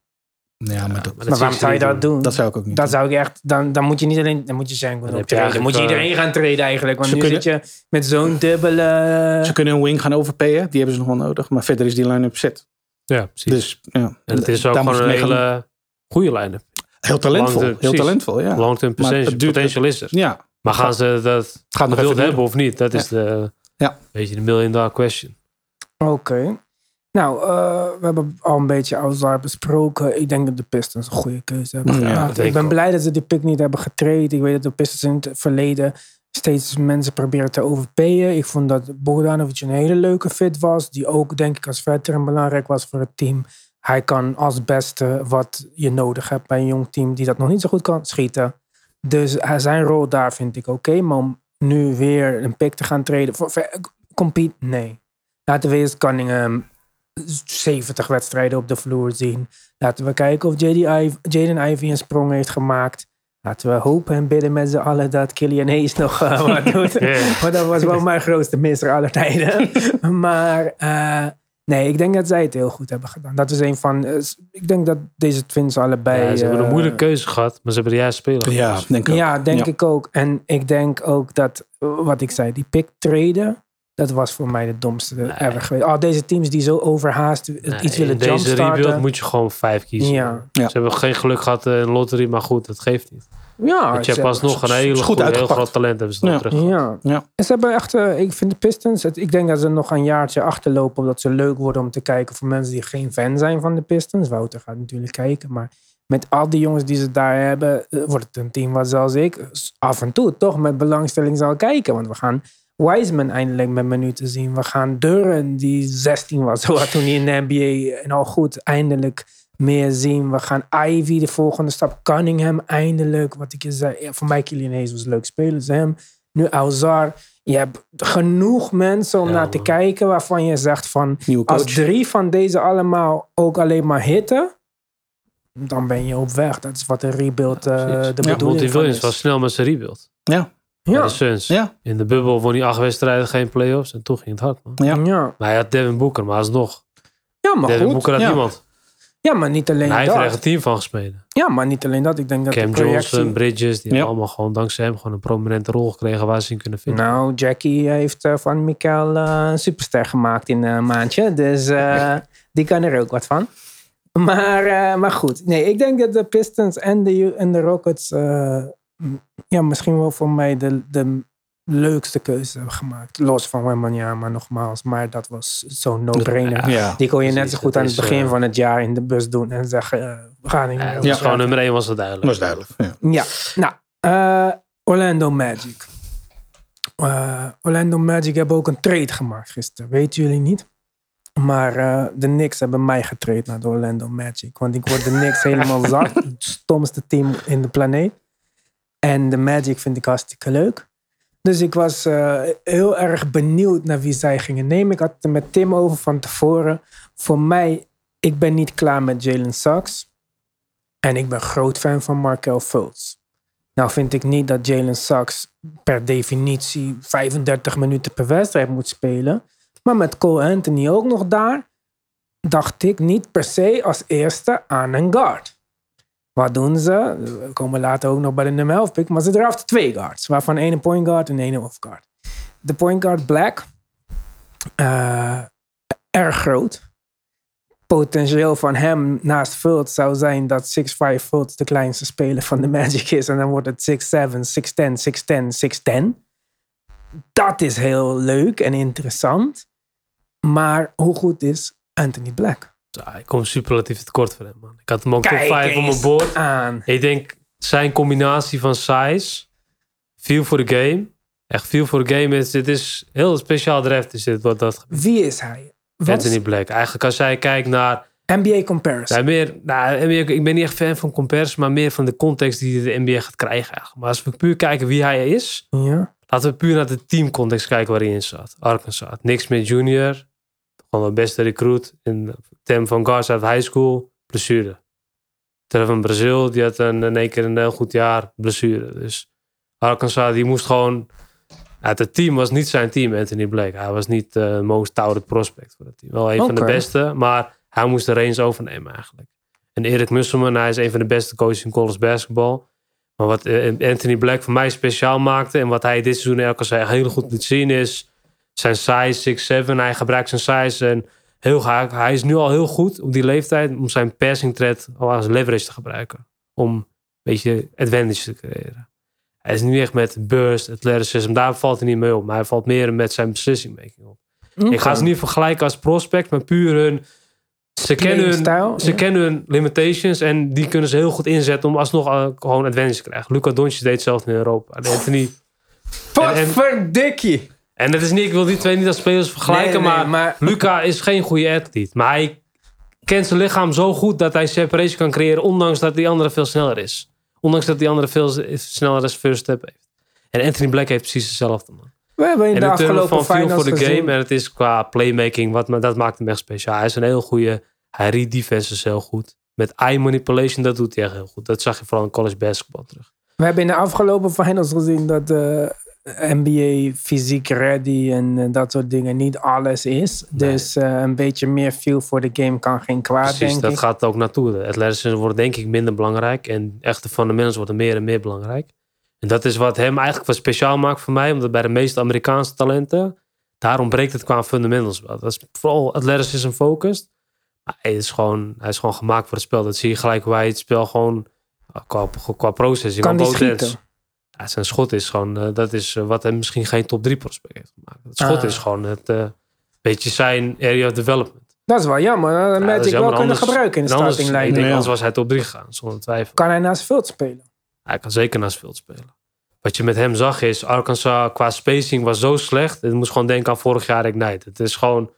Ja, maar dat, dat Maar waarom zou je dat doen? dat zou ik ook niet Dat zou ik echt, dan, dan moet je niet alleen, dan moet je Sengun Dan. Dan moet je eigenlijk, iedereen gaan traden eigenlijk. Want Ze nu kunnen- zit je met zo'n dubbele... Ze kunnen een wing gaan overpayen. Die hebben ze nog wel nodig. Maar verder is die line-up set. Ja, precies. Dus ja. en het is ook gewoon een gaan- hele goede line-up. Heel talentvol. Heel talentvol, ja. Long-term potential, is er. Ja, Maar gaan ze dat gaat nog hebben of niet? Dat is de, Ja. weet je, de million dollar question. Oké. Nou, eh, we hebben al een beetje Alzar besproken. Ik denk dat de Pistons een goede keuze hebben Ja, gemaakt. ik ben blij dat ze die pick niet hebben getraind. Ik weet dat de Pistons in het verleden steeds mensen proberen te overpayen. Ik vond dat Bogdanovic een hele leuke fit was. Die ook, denk ik, als veteran belangrijk was voor het team. Hij kan als beste wat je nodig hebt bij een jong team die dat nog niet zo goed kan schieten. Dus hij- zijn rol daar vind ik oké. Maar om nu weer een pick te gaan treden. Voor, voor- compete, nee. Laten we eerst Cunningham 70 wedstrijden op de vloer zien. Laten we kijken of Jaden Ivey een sprong heeft gemaakt. Laten we hopen en bidden met z'n allen dat Killian Hayes nog eh, wat doet. Ja. Want dat was wel mijn grootste misser aller tijden. maar eh, nee, ik denk dat zij het heel goed hebben gedaan. Dat is een van... eh, ik denk dat deze twins allebei... Ja, ze hebben een moeilijke keuze gehad, maar ze hebben de juiste speler. Ja, denk ik ook. ja, denk Ja. ik ook. En ik denk ook dat, wat ik zei, die pick traden, dat was voor mij de domste ever geweest. Al deze teams die zo overhaast Nee, iets willen in deze rebuild jumpstarten. moet je gewoon vijf kiezen. Ja. Ja. Ze hebben geen geluk gehad in een lottery, maar goed, dat geeft niet. Ja, Want je hebt alsnog een hele goed heel groot talent hebben ze nog Ja. terug. Ja. Ja. En ze hebben echt, eh, ik vind de Pistons, het, ik denk dat ze nog een jaartje achterlopen, omdat ze leuk worden om te kijken voor mensen die geen fan zijn van de Pistons. Wouter gaat natuurlijk kijken, maar met al die jongens die ze daar hebben, eh, wordt het een team wat zoals ik eh, af en toe toch met belangstelling zal kijken. Want we gaan Wiseman eindelijk met minuten zien. We gaan Duren, die 16 was zo toen hij in de NBA en al goed, eindelijk meer zien. We gaan Ivy, de volgende stap. Cunningham, eindelijk. Wat ik je zei. Ja, voor mij, Kylian Hayes was een leuk speler. Dus hem. Nu Alzar. Je hebt genoeg mensen om Ja, naar te kijken waarvan je zegt van... Als drie van deze allemaal ook alleen maar hitten... Dan ben je op weg. Dat is wat een rebuild eh, de Ja, bedoeling Monty van Williams is. was snel met zijn rebuild. Ja, Ja. De Suns. ja, In de bubbel won hij acht wedstrijden, geen playoffs. En toen ging het hard, man. ja. Ja. Maar hij had Devin Booker, maar alsnog. ja, maar Devin goed. Booker had ja. niemand. Ja, maar niet alleen En hij heeft er echt een dat. team van gesmeden. Ja, maar niet alleen dat. Ik denk dat Cam de projectie... Johnson, Bridges, die Ja. hebben allemaal gewoon dankzij hem gewoon een prominente rol gekregen waar ze in kunnen vinden. Nou, Jackie heeft eh, van Mikael eh, een superster gemaakt in een maandje. Dus eh, die kan er ook wat van. Maar, eh, maar goed. Nee, ik denk dat de Pistons en de, en de Rockets... ja, misschien wel voor mij de, de leukste keuze hebben gemaakt. Los van Wembanyama nogmaals. Maar dat was zo'n no-brainer. ja. Die kon je net zo goed aan het begin eh, van het jaar in de bus doen. En zeggen, eh, we gaan niet Ja, meer. dat Ja. was gewoon nummer één was het duidelijk. Dat is duidelijk. Ja. Ja, nou, eh, Orlando Magic. Eh, Orlando Magic hebben ook een trade gemaakt gisteren. Weten jullie niet? Maar eh, de Knicks hebben mij getraind naar de Orlando Magic. Want ik word de Knicks helemaal zat. Het stomste team in de planeet. En de Magic vind ik hartstikke leuk. Dus ik was eh, heel erg benieuwd naar wie zij gingen nemen. Ik had het er met Tim over van tevoren. Voor mij, ik ben niet klaar met Jalen Sachs. En ik ben groot fan van Markel Fultz. Nou vind ik niet dat Jalen Sachs per definitie 35 minuten per wedstrijd moet spelen. Maar met Cole Anthony ook nog daar, dacht ik niet per se als eerste aan een guard. Wat doen ze? We komen later ook nog bij de nummer 11 pick, maar ze draften twee guards, waarvan één een point guard en één off guard. De point guard Black, eh, erg groot. Potentieel van hem naast Fultz zou zijn dat 6'5 Fultz de kleinste speler van de Magic is. En dan wordt het 6'7, 6'10, 6'10, 6'10. Dat is heel leuk en interessant. Maar hoe goed is Anthony Black? Ja, ik kom superlatief tekort voor hem, man. Ik had hem ook top Kijk 5 op mijn aan. Ik denk zijn combinatie van size, feel voor de game. Echt feel voor de game. is Dit is heel speciaal draft is dit wat dat Wie is hij? Wat Anthony Black. Eigenlijk als jij kijkt naar NBA comparison. Meer, nou, NBA ik ben niet echt fan van comparison, maar meer van de context die de NBA gaat krijgen. Eigenlijk. Maar als we puur kijken wie hij is, Ja. laten we puur naar de teamcontext kijken waar hij in zat. Arkansas. Nick Smith Jr., gewoon de beste recruit in term van guards uit high school, blessure. Terwijl van Brazil, die had een, in één keer een heel goed jaar, blessure. Dus Arkansas, die moest gewoon... Ja, het team was niet zijn team, Anthony Black. Hij was niet de most touted prospect voor het team. Wel een van de beste, maar hij moest de reins overnemen eigenlijk. En Erik Musselman, hij is een van de beste coaches in college basketbal. Maar wat eh, Anthony Black voor mij speciaal maakte... en wat hij dit seizoen elke keer heel goed liet zien is... zijn size 6'7. Hij gebruikt zijn size en heel graag. Hij is nu al heel goed op die leeftijd... om zijn passing threat al als leverage te gebruiken. Om een beetje advantage te creëren. Hij is nu echt met burst, athleticism. Daar valt hij niet mee op. Maar hij valt meer met zijn beslissing making op. Ik ga ze niet vergelijken als prospect, maar puur hun... Ze kennen hun, ze ja. kennen hun limitations en die kunnen ze heel goed inzetten om alsnog uh, gewoon advantage te krijgen. Luca Doncic deed hetzelfde in Europa. En Anthony. Wat en- verdikkie. En dat is niet, ik wil die twee niet als spelers vergelijken, Nee, nee, maar, maar- Luca is geen goede atleet. Maar hij kent zijn lichaam zo goed dat hij separation kan creëren, ondanks dat die andere veel sneller is. Ondanks dat die andere veel sneller als first step heeft. En Anthony Black heeft precies hetzelfde. Man. We hebben in En de termen afgelopen finals voor de gezien- game. En het is qua playmaking, wat, maar dat maakt hem echt speciaal. Hij is een heel goede, hij read defenses heel goed. Met eye manipulation, dat doet hij echt heel goed. Dat zag je vooral in college basketball terug. We hebben in de afgelopen finals gezien dat de NBA fysiek ready en eh, dat soort dingen niet alles is. Dus eh, een beetje meer feel voor de game kan geen kwaad, Precies, denk dat ik. gaat ook naartoe. De athleticism wordt denk ik minder belangrijk. En echte fundamentals worden meer en meer belangrijk. En dat is wat hem eigenlijk wat speciaal maakt voor mij. Omdat bij de meeste Amerikaanse talenten, daar ontbreekt het qua fundamentals wel. Dat is vooral athleticism focused. Maar hij is, gewoon, hij is gewoon gemaakt voor het spel. Dat zie je gelijk hoe hij het spel gewoon qua, qua processing Kan die schieten? Ja, zijn schot is gewoon, eh, dat is eh, wat hem misschien geen top 3 prospect heeft gemaakt. Het schot Ah. is gewoon het eh, beetje zijn area of development. Dat is wel jammer. Dat Ja, is Magic wel kunnen Anders- gebruiken in de starting ik line. denk, Ja. anders was hij top 3 gegaan, zonder twijfel. Kan hij naast Veld spelen? Hij kan zeker naast veld spelen. Wat je met hem zag is, Arkansas qua spacing was zo slecht. Het moest gewoon denken aan vorig jaar Ignite. Het is gewoon,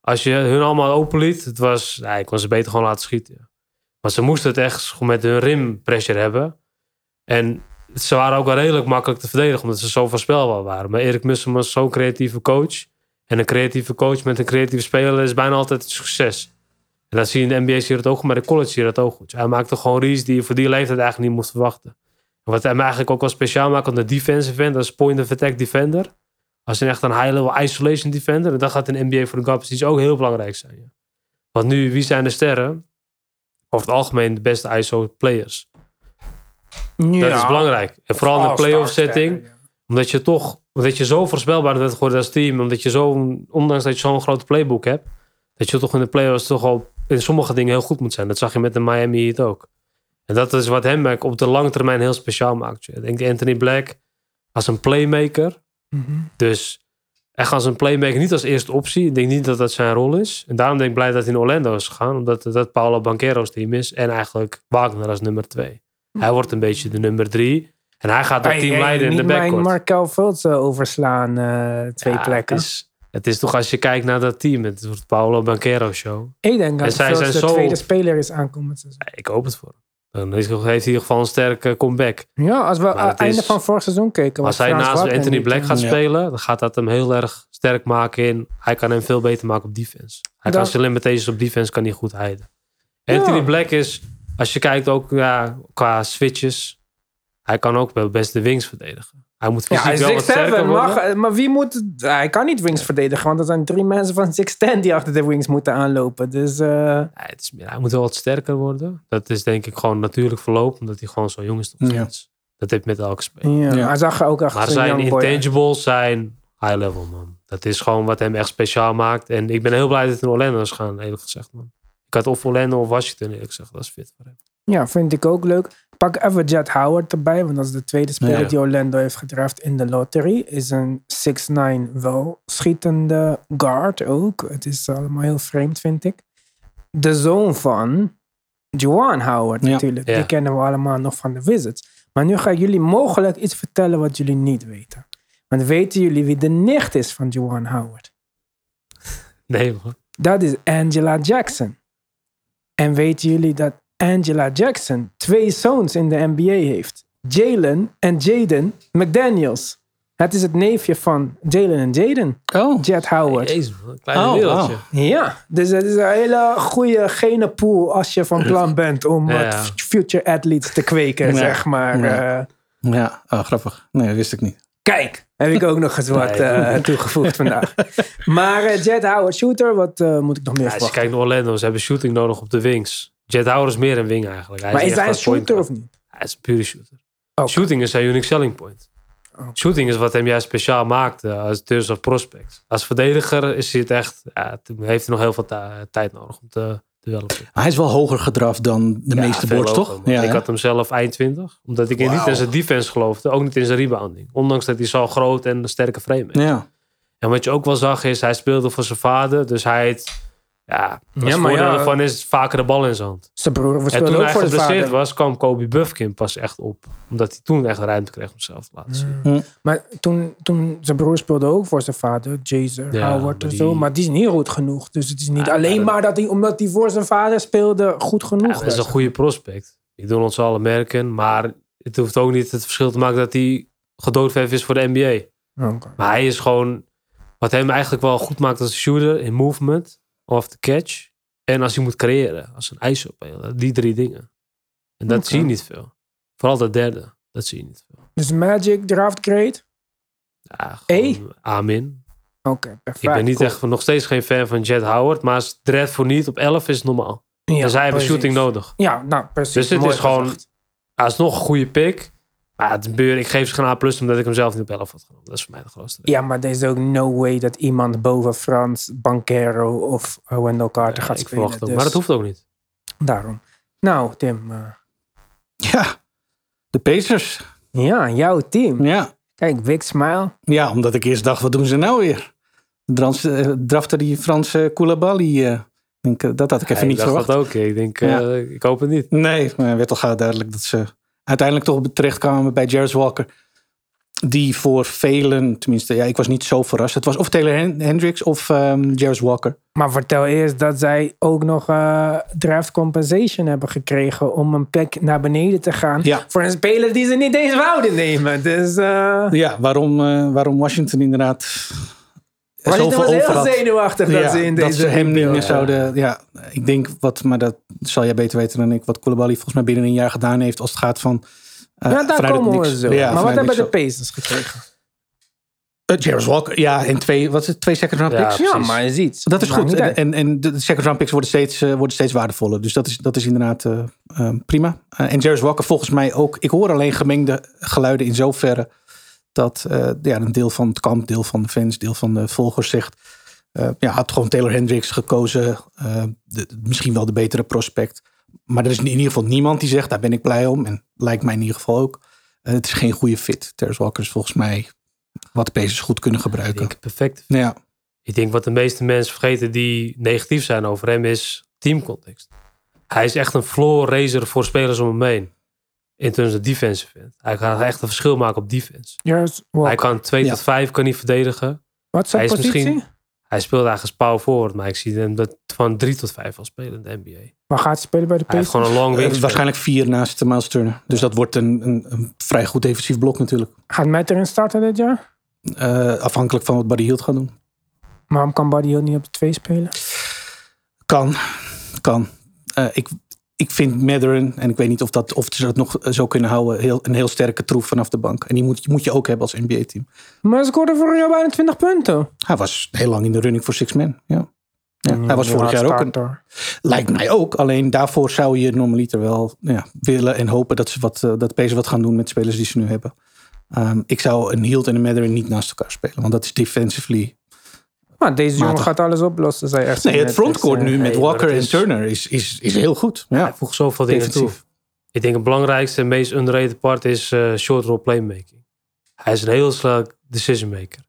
als je hun allemaal openliet, het was, ja, ik kon ze beter gewoon laten schieten. Maar ze moesten het echt gewoon met hun rim pressure hebben. En ze waren ook wel redelijk makkelijk te verdedigen, omdat ze zo voorspelbaar waren. Maar Erik Mussen was zo'n creatieve coach. En een creatieve coach met een creatieve speler is bijna altijd een succes. En dat zie je in de NBA zie je dat ook, goed, maar de college zie je dat ook goed. Hij maakte gewoon reads die je voor die leeftijd eigenlijk niet moest verwachten. En wat hem eigenlijk ook wel speciaal maakt aan de defensive end, dat is point of attack defender. Als een echt een high-level isolation defender. En dat gaat in de NBA voor de guard posities ook heel belangrijk zijn. Want nu, wie zijn de sterren? Over het algemeen de beste ISO players. Dat is belangrijk. En vooral in een playoff setting. Omdat je toch, omdat je zo voorspelbaar bent geworden als team. Omdat je zo, ondanks dat je zo'n grote playbook hebt. Dat je toch in de playoffs toch al in sommige dingen heel goed moet zijn. Dat zag je met de Miami Heat ook. En dat is wat hem op de lange termijn heel speciaal maakt. Ik denk Anthony Black als een playmaker. Dus echt als een playmaker, niet als eerste optie. Ik denk niet dat dat zijn rol is. En daarom denk ik blij dat hij in Orlando is gegaan. Omdat dat Paolo Banquero's team is. En eigenlijk Wagner als nummer twee. Hij wordt een beetje de nummer drie. En hij gaat dat Hey, team leiden in de niet backcourt. Markel Fultz eh, overslaan, eh, twee Ja, plekken. Het is, Het is toch als je kijkt naar dat team. Het wordt Paolo Banquero show. Ik denk dat het zijn de zo- tweede speler is aankomend. Ik hoop het voor hem. Dan is- heeft hij in ieder geval een sterke comeback. Ja, als we aan het het einde is- van vorig seizoen keken. Als was hij Frans naast Anthony niet, Black hè? gaat Ja. spelen, dan gaat dat hem heel erg sterk maken in. Hij kan hem veel beter maken op defense. Hij kan zijn limitations op defense kan hij goed heiden. Anthony Ja. Black is, als je kijkt ook ja, qua switches, hij kan ook wel best de wings verdedigen. Hij moet Ja, fysiek hij is wel wat 6'7, sterker mag, maar wie moet... Hij kan niet wings verdedigen, want er zijn drie mensen van 6'10 die achter de wings moeten aanlopen. Dus eh, Ja, het is hij moet wel wat sterker worden. Dat is denk ik gewoon natuurlijk verloop, omdat hij gewoon zo jong is. Nog Ja. steeds. Dat heeft met elke speler. ja, Ja. hij zag er ook echt Maar zo'n zijn intangibles zijn high level, man. Dat is gewoon wat hem echt speciaal maakt. En ik ben heel blij dat hij in Orlando is gaan, eerlijk gezegd, man. Ik had of Orlando of Washington, eerlijk gezegd. Dat is fit voor hem. Ja, vind ik ook leuk. Pak even Jet Howard erbij, want dat is de tweede speler Ja. die Orlando heeft gedraft in de lottery. Is een 6'9 wel schietende guard ook. Het is allemaal heel vreemd, vind ik. De zoon van Juwan Howard Ja. natuurlijk. Ja. Die kennen we allemaal nog van de Wizards. Maar nu ga ik jullie mogelijk iets vertellen wat jullie niet weten. Want weten jullie wie de nicht is van Juwan Howard? Nee, man. Dat is Angela Jackson. En weten jullie dat Angela Jackson twee zoons in de NBA heeft? Jalen en Jaden McDaniels. Het is het neefje van Jalen en Jaden, Oh, Jet Howard. Jezus. Een kleine Oh, wereldje. Ja, dus het is een hele goede genenpool als je van plan bent om Ja. future athletes te kweken, Ja. zeg maar. Ja. Eh, ja. Oh, grappig. Nee, dat wist ik niet. Kijk, heb ik ook nog eens wat eh, toegevoegd vandaag. Maar eh, Jet Howard, shooter, wat eh, moet ik nog meer Ja, als je verwachten? kijkt naar Orlando, ze hebben shooting nodig op de wings. Jet Howard is meer een wing eigenlijk. Hij Maar is hij een shooter of niet? Hij is een pure shooter. Shooting is zijn unique selling point. Shooting is wat hem juist speciaal maakt eh, als terms of prospect. Als verdediger is hij het echt, ja, heeft hij nog heel veel tijd nodig om te hij is wel hoger gedraft dan de Ja, meeste boards, hoger, toch? Ja, ik had hem zelf eind 20. Omdat ik niet in zijn defense geloofde. Ook niet in zijn rebounding. Ondanks dat hij zo groot en een sterke frame heeft. ja. En wat je ook wel zag is, hij speelde voor zijn vader. Dus hij ja, Ja, maar ja. ervan is vaker de bal in zijn hand. Zijn broer En speelde toen ook hij voor de geblesseerd vader. was, kwam Kobe Buffkin pas echt op. Omdat hij toen echt ruimte kreeg om zichzelf te laten zien. Maar toen, toen zijn broer speelde ook voor zijn vader, Jason Ja, Howard maar en zo. die- Maar die is niet goed genoeg. Dus het is niet Ja, alleen maar- maar dat hij, omdat hij voor zijn vader speelde, goed genoeg Ja, dat is was. een goede prospect. Die doen ons alle merken. Maar het hoeft ook niet het verschil te maken dat hij gedoodverf is voor de NBA. Oké. Maar hij is gewoon, wat hem eigenlijk wel goed maakt als shooter in movement, off the catch. En als hij moet creëren, als een ISO-speler. Die drie dingen. En dat zie je niet veel. Vooral dat derde, dat zie je niet veel. Dus Magic draft grade? Ja, gewoon Amin. Oké, perfect. Ik ben niet cool. echt, nog steeds geen fan van Jet Howard. Maar als draft voor niet op 11 is het normaal. Ja, en zij hebben precies. shooting nodig. Ja, nou precies. Dus het Mooi is gewoon- gezegd. Hij is nog een goede pick. Maar het gebeur, ik geef ze geen A plus omdat ik hem zelf niet op 11 had genomen. Dat is voor mij de grootste. Ja, maar er is ook no way dat iemand boven Frans, Banquero of Wendell Carter Ja, gaat ik spelen. verwacht ook. Dus Maar dat hoeft ook niet. Daarom. Nou, Tim. eh, Ja. De Pacers. ja, jouw team. Ja. Kijk, big smile. Ja, omdat ik eerst dacht, wat doen ze nou weer? Drans, eh, draften die Franse Koulibaly. eh. Denk, dat had ik even Ja, niet ik dacht verwacht. dat ook. Ik denk, Ja. eh, ik hoop het niet. Nee, maar het werd al gauw duidelijk dat ze uiteindelijk toch terechtkwamen bij Jarvis Walker. Die voor velen, tenminste, ja, ik was niet zo verrast. Het was of Taylor Hen- Hendricks of ehm Jarvis Walker. Maar vertel eerst dat zij ook nog eh, draft compensation hebben gekregen om een pick naar beneden te gaan. Ja. Voor een speler die ze niet eens wouden nemen. Dus eh Ja, waarom, eh, waarom Washington inderdaad Washington was heel zenuwachtig dat Ja, ze in dat deze ze hem niet meer zouden. Ja, ik denk wat, maar dat zal jij beter weten dan ik. Wat Koulibaly volgens mij binnen een jaar gedaan heeft als het gaat van. eh, Ja, daar komen we niks. zo. Ja, maar wat hebben de Pacers gekregen? zo. Eh, Jarvis Walker, ja, en twee, wat is het, twee second round Ja, picks? Ja, maar je ziet. Dat is goed. En, en, en de second round picks worden steeds, eh, worden steeds waardevoller. Dus dat is, dat is inderdaad prima. En Jarvis Walker volgens mij ook. Ik hoor alleen gemengde geluiden in zoverre. Dat eh, ja, een deel van het kamp, deel van de fans, deel van de volgers zegt. eh, ja, had gewoon Taylor Hendricks gekozen. eh, de- misschien wel de betere prospect. Maar er is in ieder geval niemand die zegt, daar ben ik blij om. En lijkt mij in ieder geval ook. Het is geen goede fit. Jarvis Walker is volgens mij wat Pacers goed kunnen Ik gebruiken. denk perfect. Ja, Ik denk wat de meeste mensen vergeten die negatief zijn over hem is teamcontext. Hij is echt een floor raiser voor spelers om hem heen. In terms of defensive end. Hij kan echt een verschil maken op defense. Walker. Hij kan 2 Ja. tot 5 kan hij verdedigen. Wat zijn hij is positie? misschien- Hij speelde eigenlijk als power forward, maar ik zie hem dat van drie tot vijf al spelen in de NBA. Waar gaat hij spelen bij de Hij heeft Pacers? gewoon een long Eh, wingspan. waarschijnlijk vier naast de Miles Turner. Dus dat wordt een, een, een vrij goed defensief blok natuurlijk. Gaat Matt erin starten dit jaar? Eh, afhankelijk van wat Buddy Hield gaat doen. Waarom kan Buddy Hield niet op de twee spelen? Kan, kan. Eh, ik, ik vind Matherin, en ik weet niet of, dat, of ze dat nog zo kunnen houden, heel, een heel sterke troef vanaf de bank. En die moet, moet je ook hebben als NBA-team. Maar hij scoorde vorig jaar bijna 20 punten. Hij was heel lang in de running voor Six Man. Ja. Ja, hij was vorig jaar ook een. Lijkt mij ook. Alleen daarvoor zou je normaliter wel ja, willen en hopen dat ze wat, eh, dat Pacers wat gaan doen met spelers die ze nu hebben. Ehm, ik zou een Hield en een Matherin niet naast elkaar spelen. Want dat is defensively. Maar deze jongen gaat alles oplossen, zei echt. Nee, het frontcourt nu met nee, maar Walker en Turner is, is, is heel goed. Hij Ja, voegt zoveel dingen toe. Ik denk het belangrijkste en meest underrated part is eh, short roll playmaking. Hij is een heel sterk decision maker.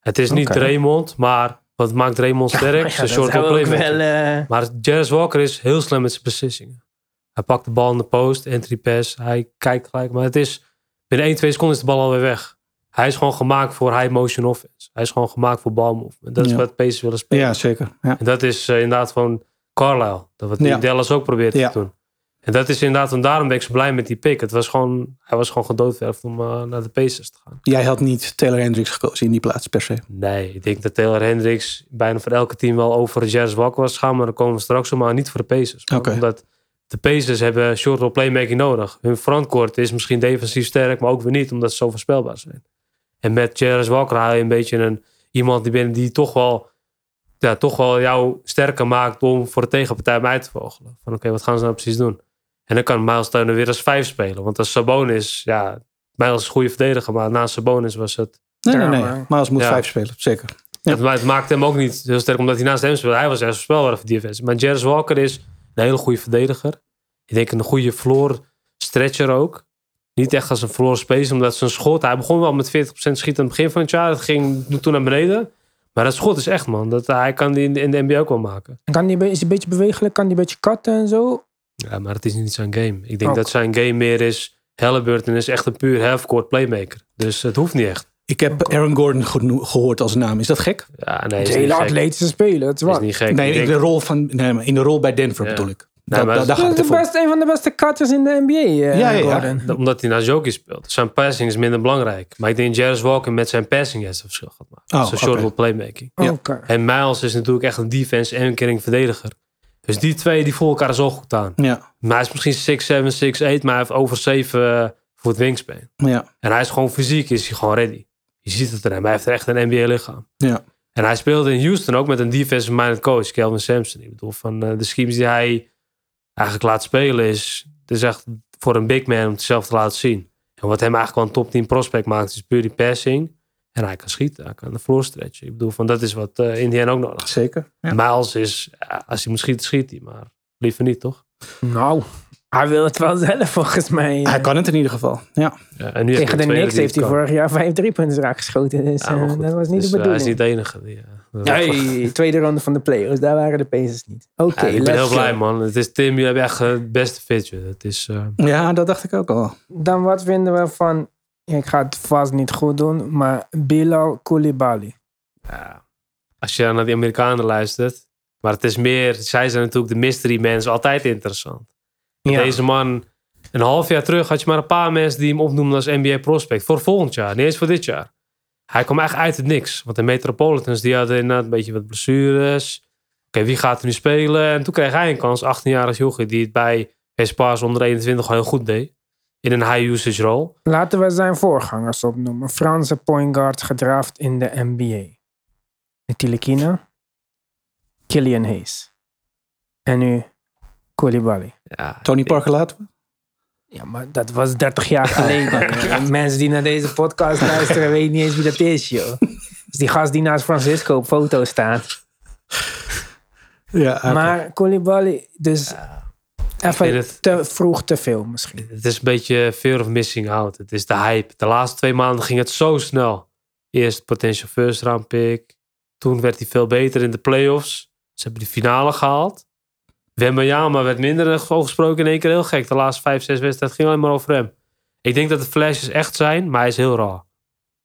Het is niet Oké. Draymond, maar wat maakt Draymond sterk? Zijn short roll playmaking. eh, Maar Jarvis Walker is heel slim met zijn beslissingen. Hij pakt de bal in de post, entry pass, hij kijkt gelijk. Maar het is, binnen 1, 2 seconden is de bal alweer weg. Hij is gewoon gemaakt voor high motion offense. Hij is gewoon gemaakt voor balmovement. Dat is Ja. wat Pacers willen spelen. ja zeker. Ja. En dat is eh, inderdaad van Carlisle. Dat wat Ja. Dallas ook probeert te doen. En dat is inderdaad, en daarom ben ik zo blij met die pick. Het was gewoon, hij was gewoon gedoodverfd om eh, naar de Pacers te gaan. Jij had niet Taylor Hendricks gekozen in die plaats per se. Nee, ik denk dat Taylor Hendricks bijna voor elke team wel over Jarvis Walker was gegaan. Maar dan komen we straks op, maar niet voor de Pacers. Oké. Omdat de Pacers hebben short roll playmaking nodig. Hun frontcourt is misschien defensief sterk, maar ook weer niet, omdat ze zo voorspelbaar zijn. En met Jarvis Walker haal je een beetje een, iemand die binnen die toch wel, ja, toch wel jou sterker maakt om voor de tegenpartij uit te vogelen. Van oké, wat gaan ze nou precies doen? En dan kan Miles Turner weer als vijf spelen. Want als Sabonis, ja, Miles is een goede verdediger, maar naast Sabonis was het Nee, nee, nee. maar- Miles moet Ja. vijf spelen, zeker. Ja. het, ma- het maakte hem ook niet heel sterk omdat hij naast hem speelde. Hij was echt voorspelbaar voor defense. Maar Jarvis Walker is een hele goede verdediger. Ik denk een goede floor stretcher ook. Niet echt als een floor space, omdat zijn schot... Hij begon wel met 40% schieten aan het begin van het jaar. Het ging toen naar beneden. Maar dat schot is echt, man. Dat, hij kan die in de, in de NBA ook wel maken. Kan die, is hij een beetje bewegelijk? Kan die een beetje katten en zo? Ja, maar het is niet zijn game. Ik denk Ook. dat zijn game meer is... Halliburton is echt een puur half-court playmaker. Dus het hoeft niet echt. Ik heb Aaron Gordon gehoord als naam. Is dat gek? Ja, nee, niet hele atletische speler, dat is Is niet gek. Nee, Ik in de rol, van, nee, in de rol bij Denver Ja. bedoel ik. Maar dat Dat het is best een van de beste cutters in de NBA. eh, Ja, ja. Gordon. Omdat hij naar Jokic speelt. Zijn passing is minder belangrijk. Maar ik denk Jarvis Walker met zijn passing heeft het verschil gaat maken. Oh, zijn short roll playmaking. Ja. Oké. En Miles is natuurlijk echt een defense en een kering verdediger. Dus die twee die voelen elkaar zo goed aan. Ja, Maar hij is misschien 6'7, 6'8, maar hij heeft over 7 voet wingspan. ja, En hij is gewoon fysiek, is hij gewoon ready. Je ziet het er hem. Hij heeft echt een NBA lichaam. ja. En hij speelde in Houston ook met een defensive minded coach, Kelvin Sampson. Ik bedoel, van eh, de schemes die hij eigenlijk laat spelen is, het is echt voor een big man om het zelf te laten zien. En wat hem eigenlijk wel een top 10 prospect maakt, is puur die passing. En hij kan schieten, hij kan de floor stretchen. Ik bedoel, van dat is wat eh Indiana ook nodig heeft. zeker. Ja. Miles is, als hij moet schieten, schiet hij. Maar liever niet, toch? Nou, hij wil het wel zelf volgens mij. Hij kan het in ieder geval. Ja, Ja, en nu Tegen de Knicks heeft hij vorig jaar vijf driepunters raak geschoten. Dus Ja, eh, dat was niet Dus, de eh, hij bedoeling. is niet de enige. Die, eh, Nee, tweede ronde van de playoffs. Daar waren de Pacers niet. Oké, Ja, ik ben heel blij, go. man. Het is Tim, jullie hebben echt eh, het beste fitje. Het is, eh, ja dat dacht ik ook al. Dan wat vinden we van... Ik ga het vast niet goed doen, maar Bilal Koulibaly. ja, als je naar die Amerikanen luistert. Maar het is meer, zij zijn natuurlijk de mystery mensen, altijd interessant. Ja. Deze man, een half jaar terug had je maar een paar mensen die hem opnoemden als NBA prospect. Voor volgend jaar, niet eens voor dit jaar. Hij kwam echt uit het niks. Want de Metropolitans die hadden inderdaad een beetje wat blessures. Oké, wie gaat er nu spelen? En toen kreeg hij een kans, 18-jarig jochie, die het bij Espas onder 21 gewoon heel goed deed. In een high usage rol. Laten we zijn voorgangers opnoemen. Franse point guard gedraft in de NBA. Ntilikina, Killian Hayes. En nu Koulibaly. Ja, Tony Parker laten we? Ja, maar dat was 30 jaar geleden. Mensen die naar deze podcast luisteren weten niet eens wie dat is, joh. Dus die gast die naast Francisco op foto staat. Ja, oké. Maar Koulibaly, dus even vind het- te vroeg te veel misschien. Het is een beetje fear of missing out. Het is de hype. De laatste twee maanden ging het zo snel. Eerst potential first round pick. Toen werd hij veel beter in de playoffs. Ze hebben de finale gehaald. Wembanyama werd minder gesproken in één keer heel gek. De laatste vijf, zes wedstrijden ging alleen maar over hem. Ik denk dat de flashes echt zijn, maar hij is heel raar.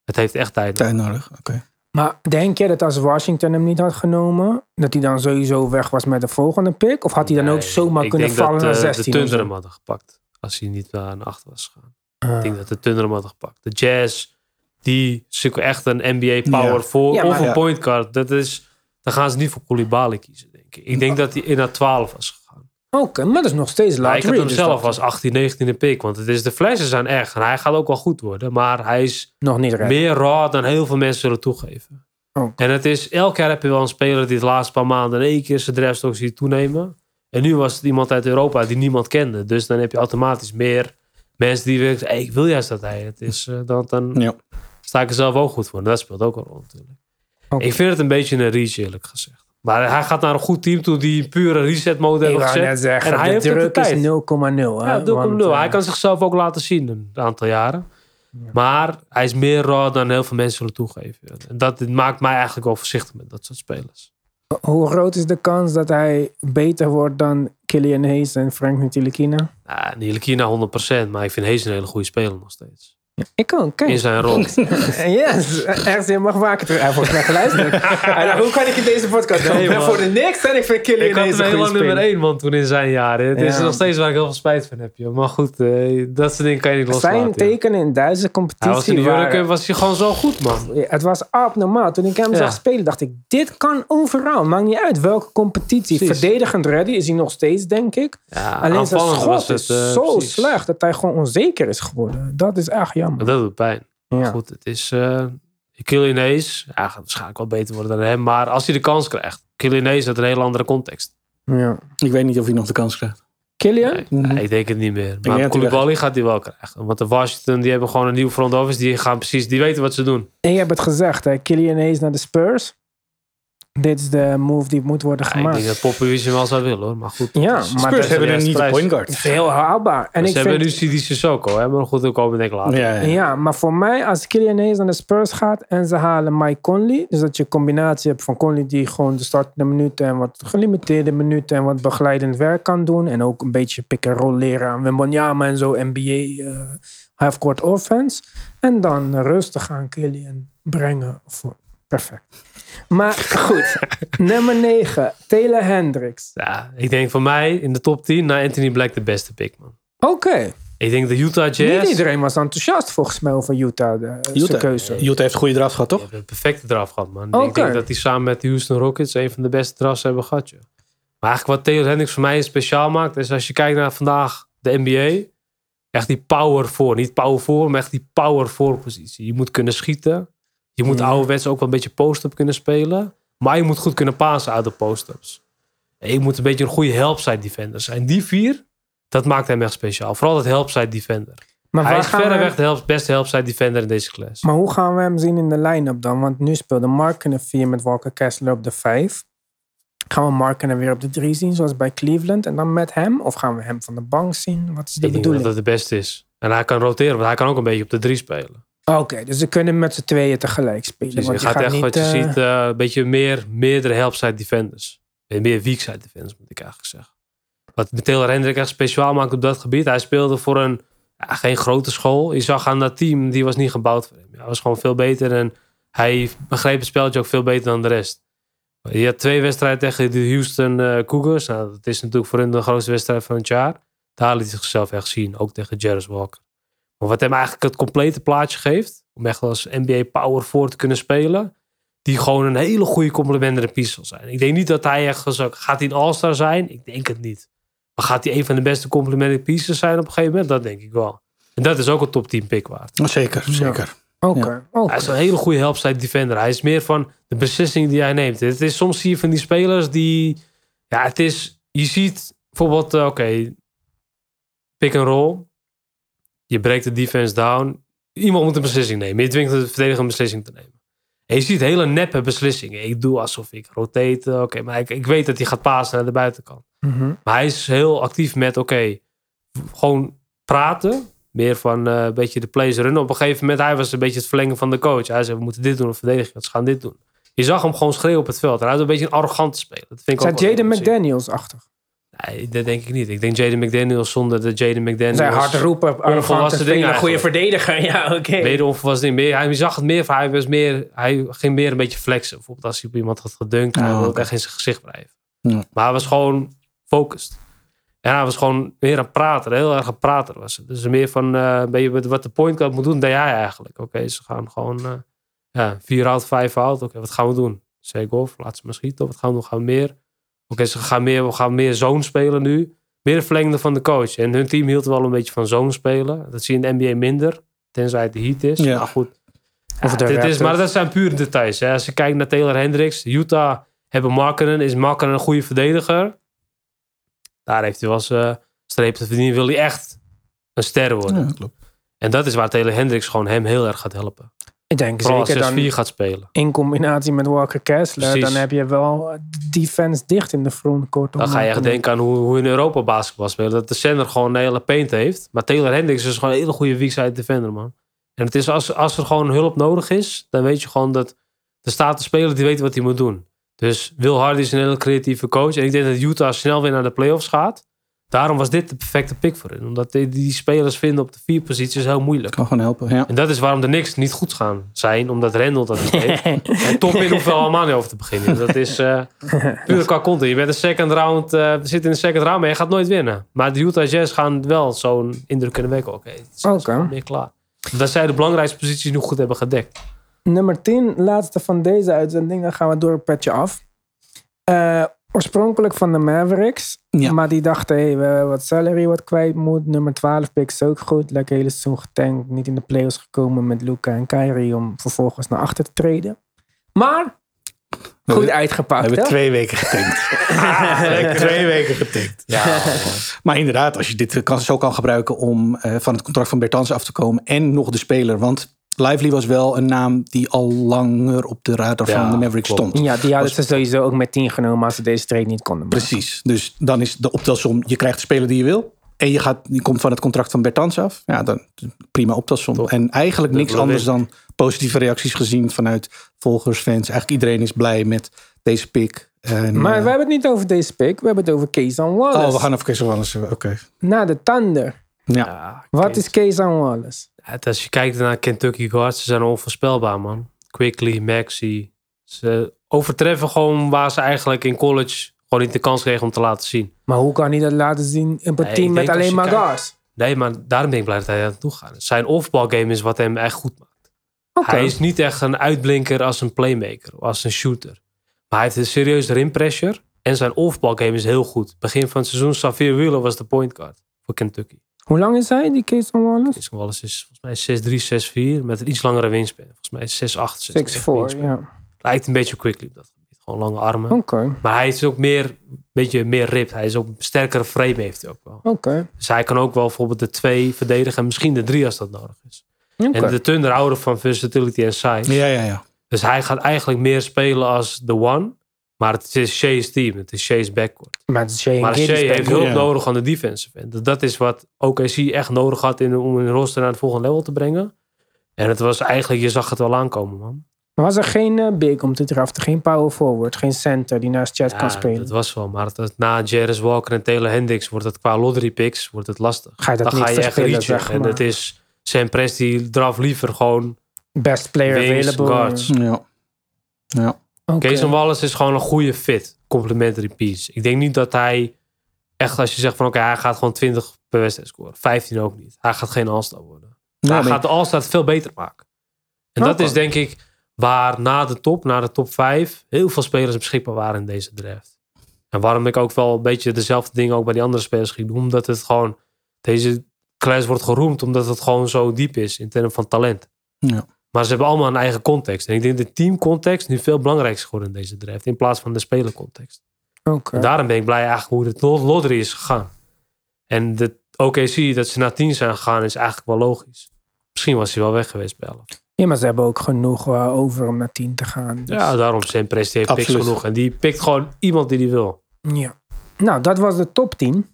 Het heeft echt tijd. Tijd nodig, oké. Maar denk je dat als Washington hem niet had genomen, dat hij dan sowieso weg was met de volgende pick? Of had hij dan ook zomaar ik kunnen denk vallen dat, naar eh, 16? de of Thunder zo? hem hadden gepakt. Als hij niet naar achter was gegaan. Ah. Ik denk dat de Thunder hem hadden gepakt. De Jazz, die zoeken echt een NBA power Ja. voor. Ja, of een Ja. point guard. Dat is, dan gaan ze niet voor Koulibaly kiezen, denk ik. Ik denk dat hij in naar 12 was gegaan. Oké, maar dat is nog steeds laat. ik had hem zelf als 18, 19e pick. Want het is, de flashes zijn erg. En hij gaat ook wel goed worden. Maar hij is Nog niet meer raw dan heel veel mensen zullen toegeven. En het is, elk jaar heb je wel een speler die de laatste paar maanden in één keer zijn draftstok ziet toenemen. En nu was het iemand uit Europa die niemand kende. Dus dan heb je automatisch meer mensen die hey, ik wil juist dat hij het is. eh, dan, dan Ja. sta ik er zelf ook goed voor. En dat speelt ook een rol natuurlijk. Ik vind het een beetje een reach eerlijk gezegd. Maar hij gaat naar een goed team toe die een pure reset mode wou gezet. net zeggen, en hij heeft ook de druk is tijd. 0,0. hè, Ja, 0,0. want, eh, hij kan zichzelf ook laten zien een aantal jaren. Maar hij is meer raw dan heel veel mensen zullen toegeven. En dat maakt mij eigenlijk wel voorzichtig met dat soort spelers. Hoe groot is de kans dat hij beter wordt dan Killian Hayes en Frank Ntilikina? Nou, Ntilikina 100%, maar ik vind Hayes een hele goede speler nog steeds. Ik ook. In zijn rol. Yes, je mag vaker volgens mij geluisterd. Hoe kan ik in deze podcast komen? Nee, ik ben man. voor de niks en ik vind Killian ik had hem lang nummer speler. 1 man toen in zijn jaren. Het is nog steeds waar ik heel veel spijt van heb. Joh. Maar goed, eh, dat soort dingen kan je niet loslaten. Zijn tekenen in Duitse was in competitie de Eurocup was hij gewoon zo goed man. Het was abnormaal. Toen ik hem Ja. zag spelen, dacht ik: dit kan overal. Maakt niet uit welke competitie. Precies. Verdedigend ready is hij nog steeds, denk ik. Ja, Alleen zijn schot was het, is eh, zo precies. slecht dat hij gewoon onzeker is geworden. Dat is echt jammer. Maar dat doet pijn. Ja. Goed, het is... eh Killian Hayes, ja, gaat waarschijnlijk wel beter worden dan hem. Maar als hij de kans krijgt. Killian Hayes uit een hele andere context. Ja. Ik weet niet of hij nog de kans krijgt. Killian? Nee, nee, ik denk het niet meer. Maar Koulibaly gaat hij wel krijgen. Want de Washington, die hebben gewoon een nieuwe front office. Die gaan precies, die weten wat ze doen. En je hebt het gezegd, hè? Killian Hayes naar de Spurs. Dit is de move die moet worden Ja, ik gemaakt. denk dat Popovich hem wel zou willen hoor. Maar goed. Ja, maar Spurs dat- hebben een niet prijs. point guard. is heel haalbaar. En ze ik hebben vind, nu Sidi Sissoko. Hè? Maar goed, ook komen denk ik later. Ja, ja. Ja, maar voor mij, als Killian Hayes naar de Spurs gaat en ze halen Mike Conley, dus dat je een combinatie hebt van Conley die gewoon de startende minuten en wat gelimiteerde minuten en wat begeleidend werk kan doen en ook een beetje pick-and-roll leren aan Wembanyama en zo, NBA eh half-court offense. En dan rustig aan Killian brengen voor perfect. Maar goed, nummer 9, Taylor Hendricks. Ja, ik denk voor mij in de top 10 naar Anthony Black de beste pick man. Oké, Ik denk de Utah niet Jazz. iedereen was enthousiast volgens mij over Utah, de, zijn Utah, keuze. Utah heeft een goede draft gehad, toch? een perfecte draf gehad man. Oké. Ik denk dat die samen met de Houston Rockets een van de beste drafts hebben gehad. joh. Maar eigenlijk wat Taylor Hendricks voor mij speciaal maakt. Is als je kijkt naar vandaag de NBA. Echt die power voor. Niet power voor, maar echt die power voor positie. Je moet kunnen schieten. Je moet Ja. ouderwets ook wel een beetje post-up kunnen spelen. Maar je moet goed kunnen pasen uit de post-ups. En je moet een beetje een goede helpside defender zijn. Die vier, dat maakt hem echt speciaal. Vooral dat helpside defender. Maar Hij is we verreweg hem- de help, beste helpside defender in deze klas. Maar hoe gaan we hem zien in de line-up dan? Want nu speelde Markenen 4 met Walker Kessler op de 5. Gaan we Markenen weer op de 3 zien, zoals bij Cleveland, en dan met hem? Of gaan we hem van de bank zien? Wat is de Ik bedoeling? dat het beste is. En hij kan roteren, want hij kan ook een beetje op de drie spelen. Oké, dus ze kunnen met z'n tweeën tegelijk spelen. Dus je want gaat, echt niet, wat je eh, ziet, eh, een beetje meer, meerdere helpside defenders. Eh, Meer weakside defenders, moet ik eigenlijk zeggen. Wat Taylor Hendrick echt speciaal maakt op dat gebied. Hij speelde voor een, ja, geen grote school. Je zag aan dat team, die was niet gebouwd voor hem. Hij was gewoon veel beter en hij begreep het spelletje ook veel beter dan de rest. Je had twee wedstrijden tegen de Houston Cougars. Nou, dat is natuurlijk voor hen de grootste wedstrijd van het jaar. Daar liet hij zichzelf echt zien, ook tegen Jarvis Walker. Maar wat hem eigenlijk het complete plaatje geeft, om echt als NBA power voor te kunnen spelen, die gewoon een hele goede complementary piece zal zijn. Ik denk niet dat hij echt zo- gaat hij een all-star zijn. Ik denk het niet. Maar gaat hij een van de beste complementary pieces zijn op een gegeven moment? Dat denk ik wel. En dat is ook een top 10 pick waard. Zeker, zeker. Oké, oké. Hij is een hele goede helpside defender. Hij is meer van de beslissing die hij neemt. Het is soms zie je van die spelers die, ja, het is, je ziet bijvoorbeeld, eh, oké, pick and roll. Je breekt de defense down. Iemand moet een beslissing nemen. Je dwingt de verdediger een beslissing te nemen. En je ziet hele neppe beslissingen. Ik doe alsof ik rotate. Oké, maar ik, ik weet dat hij gaat pasen naar de buitenkant. Mhm. Maar hij is heel actief met, oké, gewoon praten. Meer van eh, een beetje de plays runnen. Op een gegeven moment, hij was een beetje het verlengen van de coach. Hij zei, we moeten dit doen, of verdedigen. Ze gaan dit doen. Je zag hem gewoon schreeuwen op het veld. En hij had een beetje een arrogante speler. Dat vind ik Zijn Jaden leuk Nee, dat denk ik niet. Ik denk Jaden McDaniels zonder de Jaden McDaniels. Zijn hard roepen, arrogante onvolwassen ding speler, goede verdediger. Ja, oké. Mede onvolwassen ding. Meer, hij zag het meer van, hij, was meer, hij ging meer een beetje flexen. Bijvoorbeeld als hij op iemand had gedunkt, hij Oh, wilde oké. echt in zijn gezicht blijven. Ja. Maar hij was gewoon focused. En hij was gewoon meer een prater, heel erg een prater was het. Dus meer van, eh ben je, wat de point guard moet doen, deed hij eigenlijk. Oké, ze gaan gewoon, eh, ja, vier out, vijf out. Oké, wat gaan we doen? Zeg golf, laat ze maar schieten. Wat gaan we doen? Gaan we meer? Oké, ze gaan meer, we gaan meer zone spelen nu. Meer de verlengde van de coach. En hun team hield wel een beetje van zone spelen. Dat zie je in de NBA minder. Tenzij het de heat is. Ja. Maar goed. Of Ja, de dit is, maar dat zijn pure details. Hè. Als je kijkt naar Taylor Hendricks. Utah hebben Markkanen. Is Markkanen een goede verdediger? Daar heeft hij wel eens eh, strepen te verdienen. Wil hij echt een ster worden. Ja, klopt. En dat is waar Taylor Hendricks gewoon hem heel erg gaat helpen. Ik denk Vooral zeker dan 6-4 gaat spelen. in combinatie met Walker Kessler, Precies. dan heb je wel de defense dicht in de frontcourt. Dan ga je echt denken aan hoe, hoe in Europa basketbal spelen. Dat de center gewoon een hele paint heeft. Maar Taylor Hendricks is gewoon een hele goede weakside defender, man. En het is als, als er gewoon hulp nodig is, dan weet je gewoon dat er staat een speler die weet wat hij moet doen. Dus Will Hardy is een hele creatieve coach. En ik denk dat Utah snel weer naar de playoffs gaat. Daarom was dit de perfecte pick voor hen. Omdat die, die spelers vinden op de vier posities heel moeilijk. Kan gewoon helpen. Ja. En dat is waarom de Knicks niet goed gaan zijn. Omdat Randall dat niet heeft. En top in hoeft wel allemaal niet over te beginnen. Dat is eh puur qua content. Je bent een second round, eh zit in de second round, maar je gaat nooit winnen. Maar de Utah Jazz gaan wel zo'n indruk kunnen wekken. Oké, het gewoon meer klaar. Dat zij de belangrijkste posities nu goed hebben gedekt. Nummer 10, laatste van deze uitzending. Dan gaan we door een petje af. Eh, oorspronkelijk van de Mavericks. Ja. Maar die dachten, hey, we hebben wat salary wat kwijt moet. Nummer 12 pick is ook goed. Lekker hele seizoen getankt. Niet in de playoffs gekomen met Luca en Kyrie. Om vervolgens naar achter te treden. Maar goed hebben- We uitgepakt. hebben hè? twee weken getankt. twee weken getankt. Ja, Maar inderdaad, als je dit kan, zo kan gebruiken om eh, van het contract van Bertans af te komen en nog de speler. Want Lively was wel een naam die al langer op de radar Ja, van de Mavericks klopt. stond. Ja, die hadden ze sowieso ook met 10 genomen als ze deze trade niet konden maken. Precies. Dus dan is de optelsom, je krijgt de speler die je wil. En je, gaat, je komt van het contract van Bertans af. Ja, dan prima optelsom. En eigenlijk niks anders dan positieve reacties gezien vanuit volgers, fans. Eigenlijk iedereen is blij met deze pick. En, Maar eh, we hebben het niet over deze pick. We hebben het over Kaysan Wallace. Oh, we gaan even Chris Wallace. Oké. Naar de Thunder. Ja. ja Wat is Kaysan Wallace? Als je kijkt naar Kentucky Guards, ze zijn onvoorspelbaar, man. Quickly, Maxi. Ze overtreffen gewoon waar ze eigenlijk in college gewoon niet de kans kregen om te laten zien. Maar hoe kan hij dat laten zien op een Nee, team met alleen maar guards? Nee, maar daarom ben ik blij dat hij daar naartoe gaat. Zijn off-ball game is wat hem echt goed maakt. Hij is niet echt een uitblinker als een playmaker, of als een shooter. Maar hij heeft een serieus rim pressure. En zijn off-ball game is heel goed. Begin van het seizoen, Xavier Wheeler was de point guard voor Kentucky. Hoe lang is hij, die Kaysan Wallace? Jason Wallace is volgens mij 6'3, 6'4 met een iets langere wingspan. Volgens mij is 6'8, 6'4, wingspan. ja. Lijkt een beetje quickly op dat gebied. Gewoon lange armen. Oké, Maar hij is ook meer, een beetje meer ripped. Hij is ook een sterkere frame heeft hij ook wel. oké. Dus hij kan ook wel bijvoorbeeld de twee verdedigen en misschien de drie als dat nodig is. oké. En de Thunder houden van versatility en size. Ja, ja, ja. Dus hij gaat eigenlijk meer spelen als de one. Maar het is Shea's team. Het is Shea's backcourt. Maar het is Shea Maar Gilgeous Shea heeft hulp Ja. nodig aan de defensive end. Dat is wat OKC echt nodig had in, om hun roster naar het volgende level te brengen. En het was eigenlijk, je zag het wel aankomen, man. Maar was er geen eh, big om te draften? Geen power forward? Geen center die naast Chat kan spelen? dat was wel. Maar dat, na Jarvis Walker en Taylor Hendricks wordt het qua lottery picks wordt het lastig. Ga je dat Dan niet ga je echt reachen. zeg En het is Sam Presti draf liever gewoon Best player Wings, available. guards. Ja. Ja. Oké. Kees Wallace is gewoon een goede fit. Complementary piece. Ik denk niet dat hij echt als je zegt van oké, hij gaat gewoon 20 per wedstrijd scoren. 15 ook niet. Hij gaat geen All-Star worden. Hij gaat de All-Star veel beter maken. En dat is denk ik waar na de top, na de top 5, heel veel spelers beschikbaar waren in deze draft. En waarom ik ook wel een beetje dezelfde dingen ook bij die andere spelers ging doen. Omdat het gewoon, deze class wordt geroemd omdat het gewoon zo diep is in termen van talent. Ja. Maar ze hebben allemaal een eigen context. En ik denk dat de teamcontext nu veel belangrijker is geworden in deze draft. In plaats van de spelercontext. Oké. En daarom ben ik blij eigenlijk hoe de lot- lottery is gegaan. En de OKC dat ze naar 10 zijn gegaan is eigenlijk wel logisch. Misschien was hij wel weg geweest bij 11. Ja, maar ze hebben ook genoeg eh, over om naar 10 te gaan. Dus- Ja, daarom zijn Presti heeft picks Absoluut. genoeg. En die pikt gewoon iemand die die wil. Ja. Nou, dat was de top 10.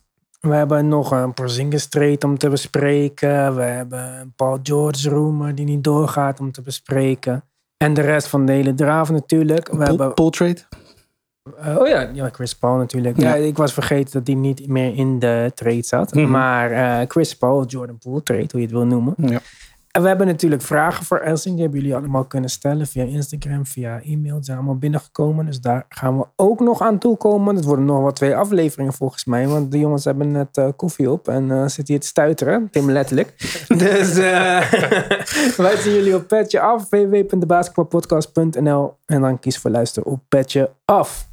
We hebben nog een Porzingis trade om te bespreken. We hebben een Paul George rumor die niet doorgaat om te bespreken. En de rest van de hele draft natuurlijk. We hebben pool trade? Eh, oh ja, ja, Chris Paul natuurlijk. Ja. Ja. ik was vergeten dat die niet meer in de trade zat. Mhm. Maar eh, Chris Paul, Jordan Poole trade, hoe je het wil noemen. Ja. En we hebben natuurlijk vragen voor Elsing. Die hebben jullie allemaal kunnen stellen via Instagram, via e-mail. Die zijn allemaal binnengekomen. Dus daar gaan we ook nog aan toekomen. Het worden nog wel twee afleveringen volgens mij. Want de jongens hebben net eh, koffie op en eh zitten hier te stuiteren. Tim letterlijk. dus eh, wij zien jullie op Petje Af. www.debasketbalpodcast.nl En dan kies voor luisteren op Petje Af.